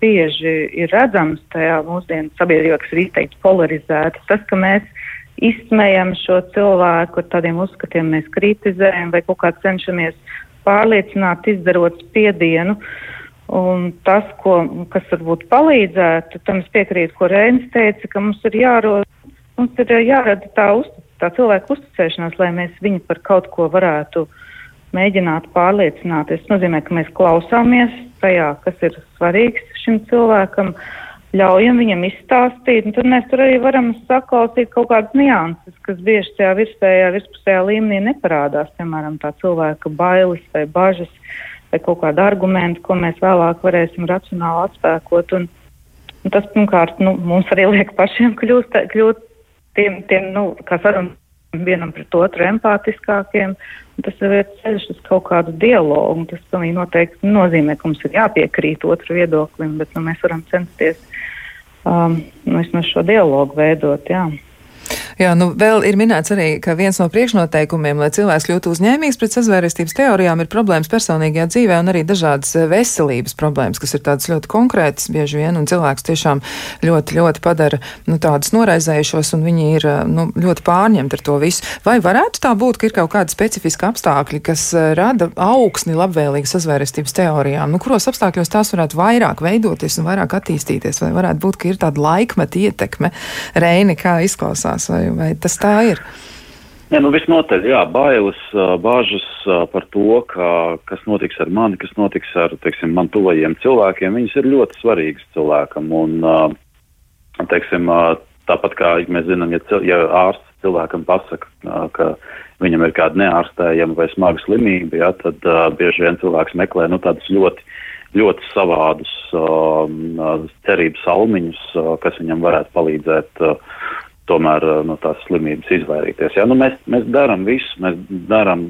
bieži ir redzams tajā mūsdienu sabiedrībā, kas ir izteikti polarizēta, tas, ka mēs izsmējam šo cilvēku ar tādiem uzskatiem, mēs kritizējam vai kaut kā cenšamies pārliecināt, izdarot spiedienu. Uh, Un tas, ko, kas varbūt palīdzētu, tam es piekrītu, ko Rēns teica, ka mums ir jārod, mums ir jārada tā, uz, tā cilvēka uzticēšanās, lai mēs viņu par kaut ko varētu mēģināt pārliecināt. Tas nozīmē, ka mēs klausāmies tajā, kas ir svarīgs šim cilvēkam, ļaujam viņam izstāstīt, un tad mēs tur arī varam saklausīt kaut kādas nianses, kas bieži tajā virsējā, virspusējā līmenī neparādās, piemēram, tā cilvēka bailes vai bažas vai kaut kādu argumentu, ko mēs vēlāk varēsim racionāli atspēkot. Un, un tas, pirmkārt, nu, mums arī liek pašiem kļūt, kļūt tiem, tiem nu, kā sarunām vienam pret otru empātiskākiem. Tas ir ceļš uz kaut kādu dialogu. Tas pilnīgi noteikti nozīmē, ka mums ir jāpiekrīt otru viedoklim, bet nu, mēs varam censties um, nu, vismaz šo dialogu veidot. Jā. Jā, nu vēl ir minēts arī, ka viens no priekšnoteikumiem, lai cilvēks kļūtu uzņēmīgs pret sazvērestības teorijām, ir problēmas personīgajā dzīvē un arī dažādas eh, veselības problēmas, kas ir tādas ļoti konkrētas bieži vien, un cilvēks tiešām ļoti, ļoti padara nu, tādus noraizējušos, un viņi ir eh, nu, ļoti pārņemti ar to visu. Vai varētu tā būt, ka ir kaut kādi specifiski apstākļi, kas eh, rada augsni labvēlīgi sazvērestības teorijām? Nu, kuros apstākļos tās varētu vairāk veidoties un vairāk attīstīties, vai varētu būt, ka ir tāda laikmeta ietekme? Reini, kā izklausās? Vai vai, vai tas tā ir? Ja, nu, visnotaļ, jā, bailes, bāžas par to, ka, kas notiks ar mani, kas notiks ar teiksim, man tuvajiem cilvēkiem, viņas ir ļoti svarīgas cilvēkam. Un, teiksim, tāpat kā mēs zinām, ja, ja ārsts cilvēkam pasaka, ka viņam ir kāda neārstējama vai smaga slimība, ja, tad uh, bieži vien cilvēks meklē nu, tādus ļoti, ļoti savādus uh, cerības salmiņus, uh, kas viņam varētu palīdzēt uh, tomēr eh, no tās slimības izvairīties. Ja? Nu, mēs, mēs darām visu, mēs darām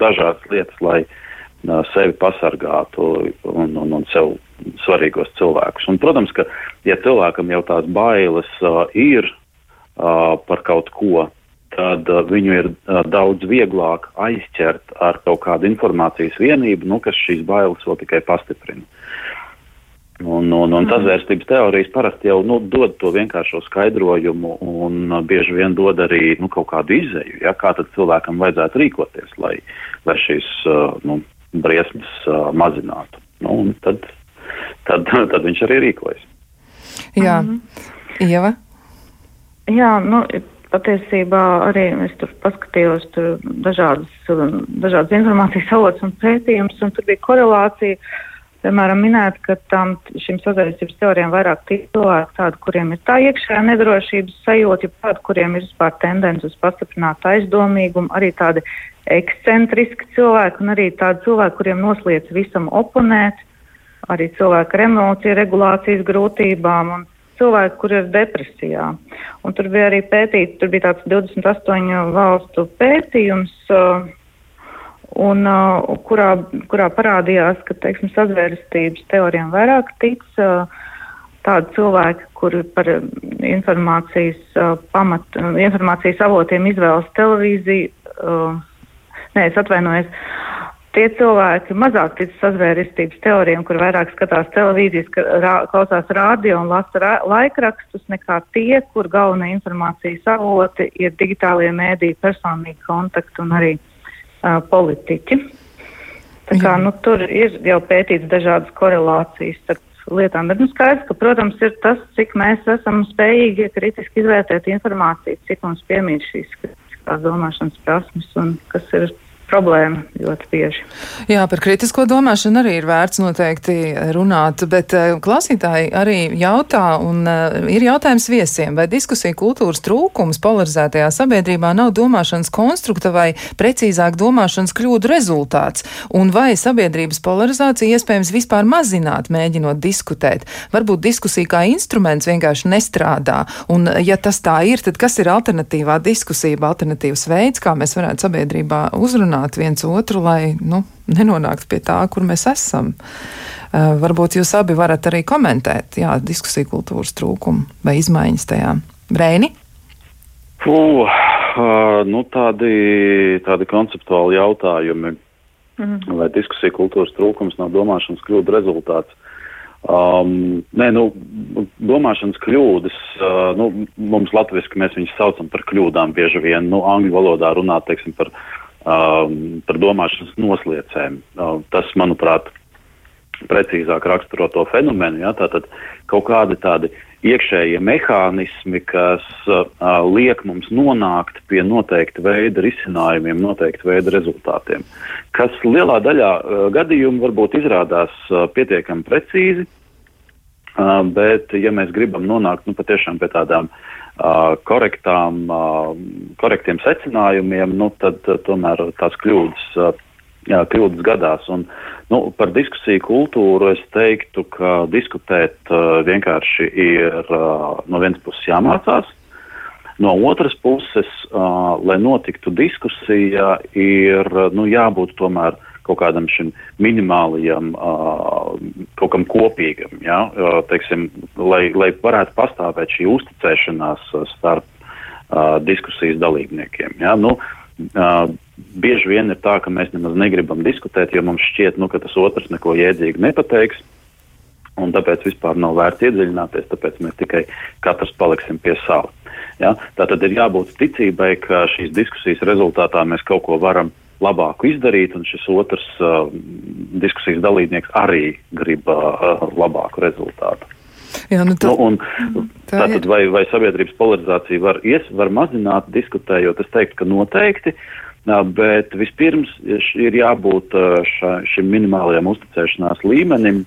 dažādas lietas, lai uh, sevi pasargātu un, un, un sev svarīgos cilvēkus. Un, protams, ka, ja cilvēkam jau tās bailes uh, ir uh, par kaut ko, tad uh, viņu ir uh, daudz vieglāk aizķert ar kaut kādu informācijas vienību, nu, kas šīs bailes vēl tikai pastiprina. Un, un, un tas vērstības teorijas parasti jau nu, dod to vienkāršo skaidrojumu un uh, bieži vien dod arī nu, kaut kādu izēju, ja, kā tad cilvēkam vajadzētu rīkoties, lai, lai šīs uh, nu, briesmas uh, mazinātu. Nu, tad, tad, tad viņš arī rīkojas. Jā, mm -hmm. Ieva? Jā, nu, patiesībā arī es tur paskatījos tur dažādas, dažādas informācijas avots un pētījumus, un tur bija korelācija. Piemēram, minēt, ka tam šim sazaistības teorijām vairāk cilvēki tādi, kuriem ir tā iekšējā nedrošības sajūta, ja tādi, kuriem ir vispār tendence uz pastiprinātu aizdomīgumu, arī tādi ekscentriski cilvēki un arī tādi cilvēki, kuriem nosliec visam oponēt, arī cilvēki ar emociju regulācijas grūtībām un cilvēki, kur ir depresijā. Un tur bija arī pētīts, tur bija tāds 28 valstu pētījums, uh, un, uh, kurā, kurā parādījās, ka, teiksim, sazvērstības teorijām vairāk tic uh, tādi cilvēki, kuri par informācijas pamat, informācijas avotiem izvēlas televīziju, nē, es atvainojos, tie cilvēki mazāk tic sazvērestības teorijām, kur vairāk skatās televīzijas, rā, klausās rādio un lasa rā, laikrakstus, nekā tie, kur galvenie informācijas avoti ir digitālie mēdī, personīgi kontakti un arī uh, politiķi. Tā kā, nu, tur ir jau pētīts dažādas korelācijas starp lietām, bet nu, skaidrs, ka, protams, ir tas, cik mēs esam spējīgi kritiski izvērtēt informāciju, cik mums piemīt šīs kritiskās domāšanas prasmes un kas ir problēma ļoti bieži. Jā, par kritisko domāšanu arī ir vērts noteikti runāt, bet uh, klausītāji arī jautā, un uh, ir jautājums viesiem, vai diskusija kultūras trūkums polarizētajā sabiedrībā nav domāšanas konstrukta vai precīzāk domāšanas kļūdu rezultāts, un vai sabiedrības polarizācija iespējams vispār mazināt, mēģinot diskutēt. Varbūt diskusija kā instruments vienkārši nestrādā, un ja tas tā ir, tad kas ir alternatīvā diskusija, alternatīvs veids, kā mēs varētu sabiedrībā uzrunāt? Uzrunāt viens otru, lai nu, nenonāktu pie tā, kur mēs esam. Uh, varbūt jūs abi varat arī komentēt jā, diskusiju kultūras trūkumu vai izmaiņas tajā. Brēni? Uh, uh, nu tādi, tādi konceptuāli jautājumi. Mm. Vai diskusija kultūras trūkums nav domāšanas kļūdu rezultāts? Um, nē, nu, domāšanas kļūdas, uh, nu, mums latviski mēs viņus saucam par kļūdām bieži vien, nu, angļu valodā runā, teiksim, par um, par domāšanas nosliecēm. Uh, tas, manuprāt, precīzāk raksturo to fenomenu. Ja? Tātad kaut kādi tādi iekšējie mehānismi, kas uh, liek mums nonākt pie noteikta veida risinājumiem, noteikta veida rezultātiem, kas lielā daļā uh, gadījumu varbūt izrādās uh, pietiekami precīzi, uh, bet ja mēs gribam nonākt nu, patiešām pie tādām uh, korektām, korektiem secinājumiem, nu, tad tomēr tās kļūdas, jā, kļūdas gadās. Un, nu, par diskusiju kultūru es teiktu, ka diskutēt vienkārši ir no vienas puses jāmācās. No otras puses, lai notiktu diskusija, ir nu, jābūt tomēr uh, kaut kādam šim minimālajam, kaut kam kopīgam, ja? teiksim, lai, lai varētu pastāvēt šī uzticēšanās starp diskusijas dalībniekiem. Ja? Nu, bieži vien ir tā, ka mēs nemaz negribam diskutēt, jo mums šķiet, nu, ka tas otrs neko jēdzīgu nepateiks. Un tāpēc vispār nav vērts iedziļināties, tāpēc mēs tikai katrs paliksim pie sava. Ja? Tā tad ir jābūt ticībai, ka šīs diskusijas rezultātā mēs kaut ko varam labāku izdarīt, un šis otrs uh, diskusijas dalībnieks arī grib uh, labāku rezultātu. Jā, nu tā, nu, un, tā tātad, vai, vai sabiedrības polarizācija var, ies, var mazināt, diskutējot? Es teiktu, ka noteikti, uh, bet vispirms ir jābūt uh, ša, šim minimālajam uzticēšanās līmenim,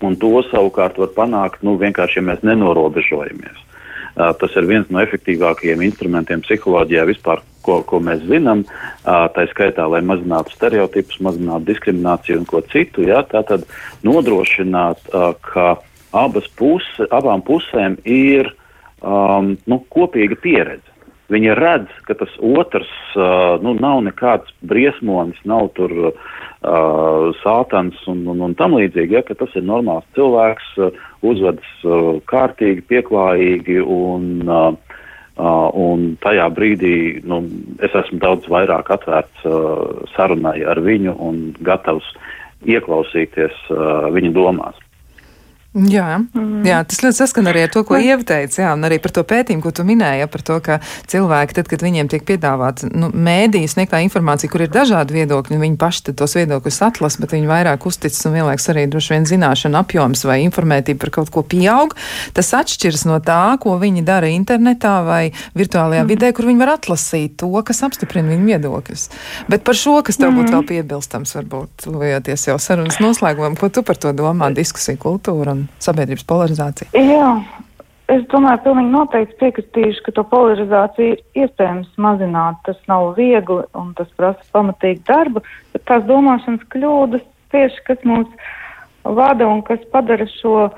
un to savukārt var panākt nu, vienkārši, ja mēs nenorobežojamies. Uh, tas ir viens no efektīvākajiem instrumentiem psiholoģijā vispār, ko, ko mēs zinām, tā skaitā, lai mazinātu stereotipus, mazinātu diskrimināciju un ko citu. Ja, Tātad nodrošināt, ka abas puse, abām pusēm ir um, nu, kopīga pieredze. Viņi redz, ka tas otrs uh, nu, nav nekāds briesmonis, nav tur uh, sātans un, un, un tam līdzīgi, ja, ka tas ir normāls cilvēks, uh, uzvedas uh, kārtīgi, pieklājīgi un uh, Uh, un tajā brīdī nu, es esmu daudz vairāk atvērts uh, sarunai ar viņu un gatavs ieklausīties uh, viņa domās. Jā, mm. jā, tas ļoti saskan arī ar to, ko Ieva teica, jā, un arī par to pētījumu, ko tu minēji, ja, par to, ka cilvēki, tad, kad viņiem tiek piedāvāts nu, mēdīs sniegtā informācija, kur ir dažādi viedokļi, viņi paši tad tos viedokļus atlas, bet viņi vairāk uzticas un vienlaiks arī droši vien zināšana apjoms vai informētība par kaut ko pieaug, tas atšķiras no tā, ko viņi dara internetā vai virtuālajā mm. vidē, kur viņi var atlasīt to, kas apstiprina viņu viedokļus. Bet par šo, kas tev būtu vēl piebilstams, varbūt tuvojoties jau sarunas noslēgumam, ko tu par to domā, diskusija kultūra un sabiedrības polarizācija? Jā. Es domāju, pilnīgi noteikti piekritīšu, ka to polarizāciju ir iespējams mazināt. Tas nav viegli un tas prasa pamatīgu darbu, bet tās domāšanas kļūdas tieši, kas mūs vada un kas padara šo uh,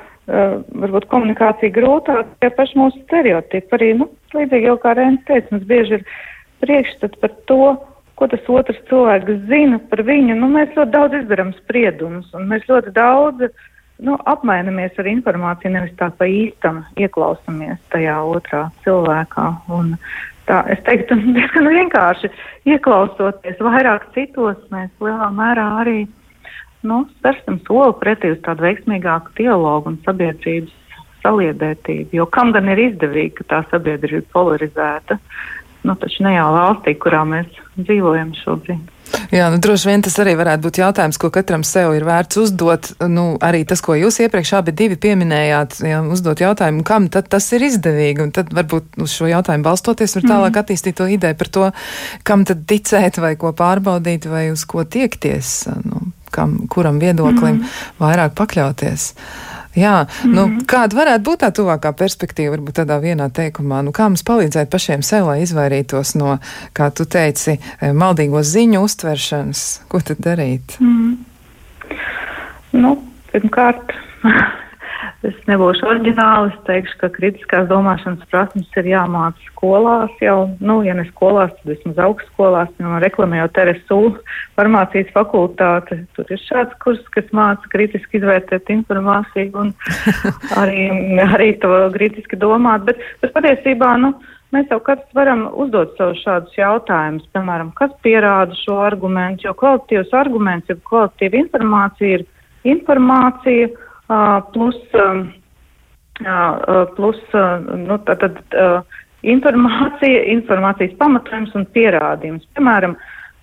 varbūt komunikāciju grūtāk, tie paši mūsu stereotipi. Arī, nu, līdzīgi jau kā Rēns teica, mums bieži ir priekšstats par to, ko tas otrs cilvēks zina par viņu. Nu, mēs ļoti daudz izdarām spriedumus un mēs ļoti daudz uh, nu, apmainamies ar informāciju, nevis tā pa īstam ieklausamies tajā otrā cilvēkā. Un tā, es teiktu, diezgan vienkārši ieklausoties vairāk citos, mēs lielā mērā arī nu, spērsim soli pretī uz tādu veiksmīgāku dialogu un sabiedrības saliedētību. Jo kam gan ir izdevīgi, ka tā sabiedrība ir polarizēta? Nu, taču ne jau valstī, kurā mēs dzīvojam šobrīd. Jā, nu, droši vien tas arī varētu būt jautājums, ko katram sev ir vērts uzdot. Nu, arī tas, ko jūs iepriekš abi divi pieminējāt, jā, uzdot jautājumu, kam tad tas ir izdevīgi, un tad varbūt uz šo jautājumu balstoties var tālāk mm. attīstīt to ideju par to, kam tad ticēt vai ko pārbaudīt vai uz ko tiekties, nu, kam, kuram viedoklim mm. vairāk pakļauties. Jā, mm -hmm. nu, kāda varētu būt tā tuvākā perspektīva, varbūt tādā vienā teikumā, nu, kā mums palīdzēt pašiem sev, lai izvairītos no, kā tu teici, eh, maldīgo ziņu uztveršanas? Ko tad darīt? Mm -hmm. Nu, pirmkārt, Es nebūšu oriģināli, es teikšu, ka kritiskās domāšanas prasmes ir jāmāca skolās jau, nu, ja ne skolās, tad vismaz augstskolās, no reklamē jau TRSU farmācijas fakultāte. Tur ir šāds kurs, kas māca kritiski izvērtēt informāciju un arī, arī to kritiski domāt, bet, bet patiesībā, nu, mēs jau katrs varam uzdot sev šādus jautājumus, piemēram, kas pierāda šo argumentu, jo kvalitīvs arguments, ja kvalitīva informācija ir informācija, plus, plus nu, tad, informācija, informācijas pamatojums un pierādījums. Piemēram,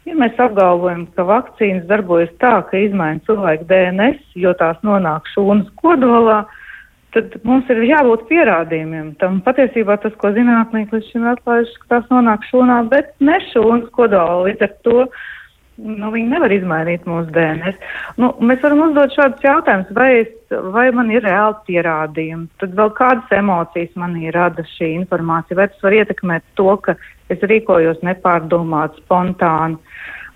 ja mēs apgalvojam, ka vakcīnas darbojas tā, ka izmaina cilvēku DNS, jo tās nonāk šūnas kodolā, tad mums ir jābūt pierādījumiem. Tam patiesībā tas, ko zinātnieki līdz šim atklājuši, ka tās nonāk šūnā, bet ne šūnas kodolā. Līdz ar to nu, viņi nevar izmainīt mūsu DNS. Nu, mēs varam uzdot šādus jautājumus, vai, es, vai man ir reāli pierādījumi, tad vēl kādas emocijas manī rada šī informācija, vai tas var ietekmēt to, ka es rīkojos nepārdomāt, spontāni.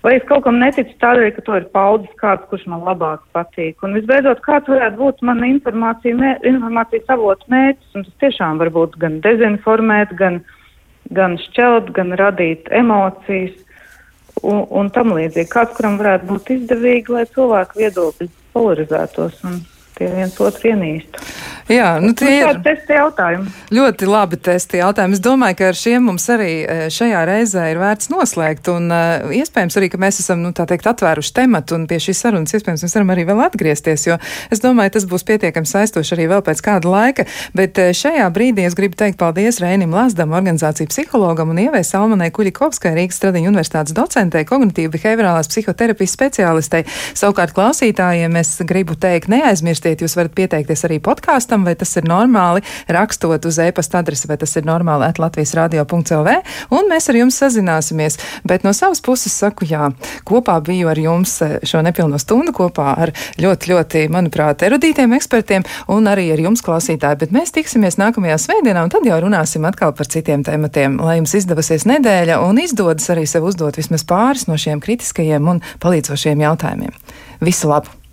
Vai es kaut kam neticu tādēļ, ka to ir paudzis kāds, kurš man labāk patīk. Un visbeidzot, kāds varētu būt mana informācija, informācijas avots mērķis, un tas tiešām var būt gan dezinformēt, gan, gan šķelt, gan radīt emocijas un, un tam līdzīgi. Kāds, kuram varētu būt izdevīgi, lai cilvēku viedokļi polarizētos un tie viens otru ienīstu. Jā, nu tie ir testi jautājumi. Ļoti labi testi jautājumi. Es domāju, ka ar šiem mums arī e, šajā reizē ir vērts noslēgt, un uh, iespējams arī, ka mēs esam, nu, tā teikt, atvēruši tematu, un pie šīs sarunas iespējams mēs varam arī vēl atgriezties, jo es domāju, tas būs pietiekami saistoši arī vēl pēc kāda laika, bet uh, šajā brīdī es gribu teikt paldies Rēnim Lazdam, organizāciju psihologam un ievēs Salmanai Kuļikovskai, Rīgas Stradiņu universitātes docentei, kognitīva behaviorālās psihoterapijas speciālistei. Savukārt klausītājiem es gribu teikt, neaizmirstiet, jūs varat pieteikties arī podkāstam vai tas ir normāli, rakstot uz e-pasta adresi, vai tas ir normāli at Latvijas radio.lv, un mēs ar jums sazināsimies. Bet no savas puses saku, jā, kopā biju ar jums eh, šo nepilno stundu kopā ar ļoti, ļoti, manuprāt, erudītiem ekspertiem un arī ar jums klausītāji. Bet mēs tiksimies nākamajā svētdienā, un tad jau runāsim atkal par citiem tematiem. Lai jums izdevusies nedēļa un izdodas arī sev uzdot vismaz pāris no šiem kritiskajiem un palīdzošiem jautājumiem. Visu labu!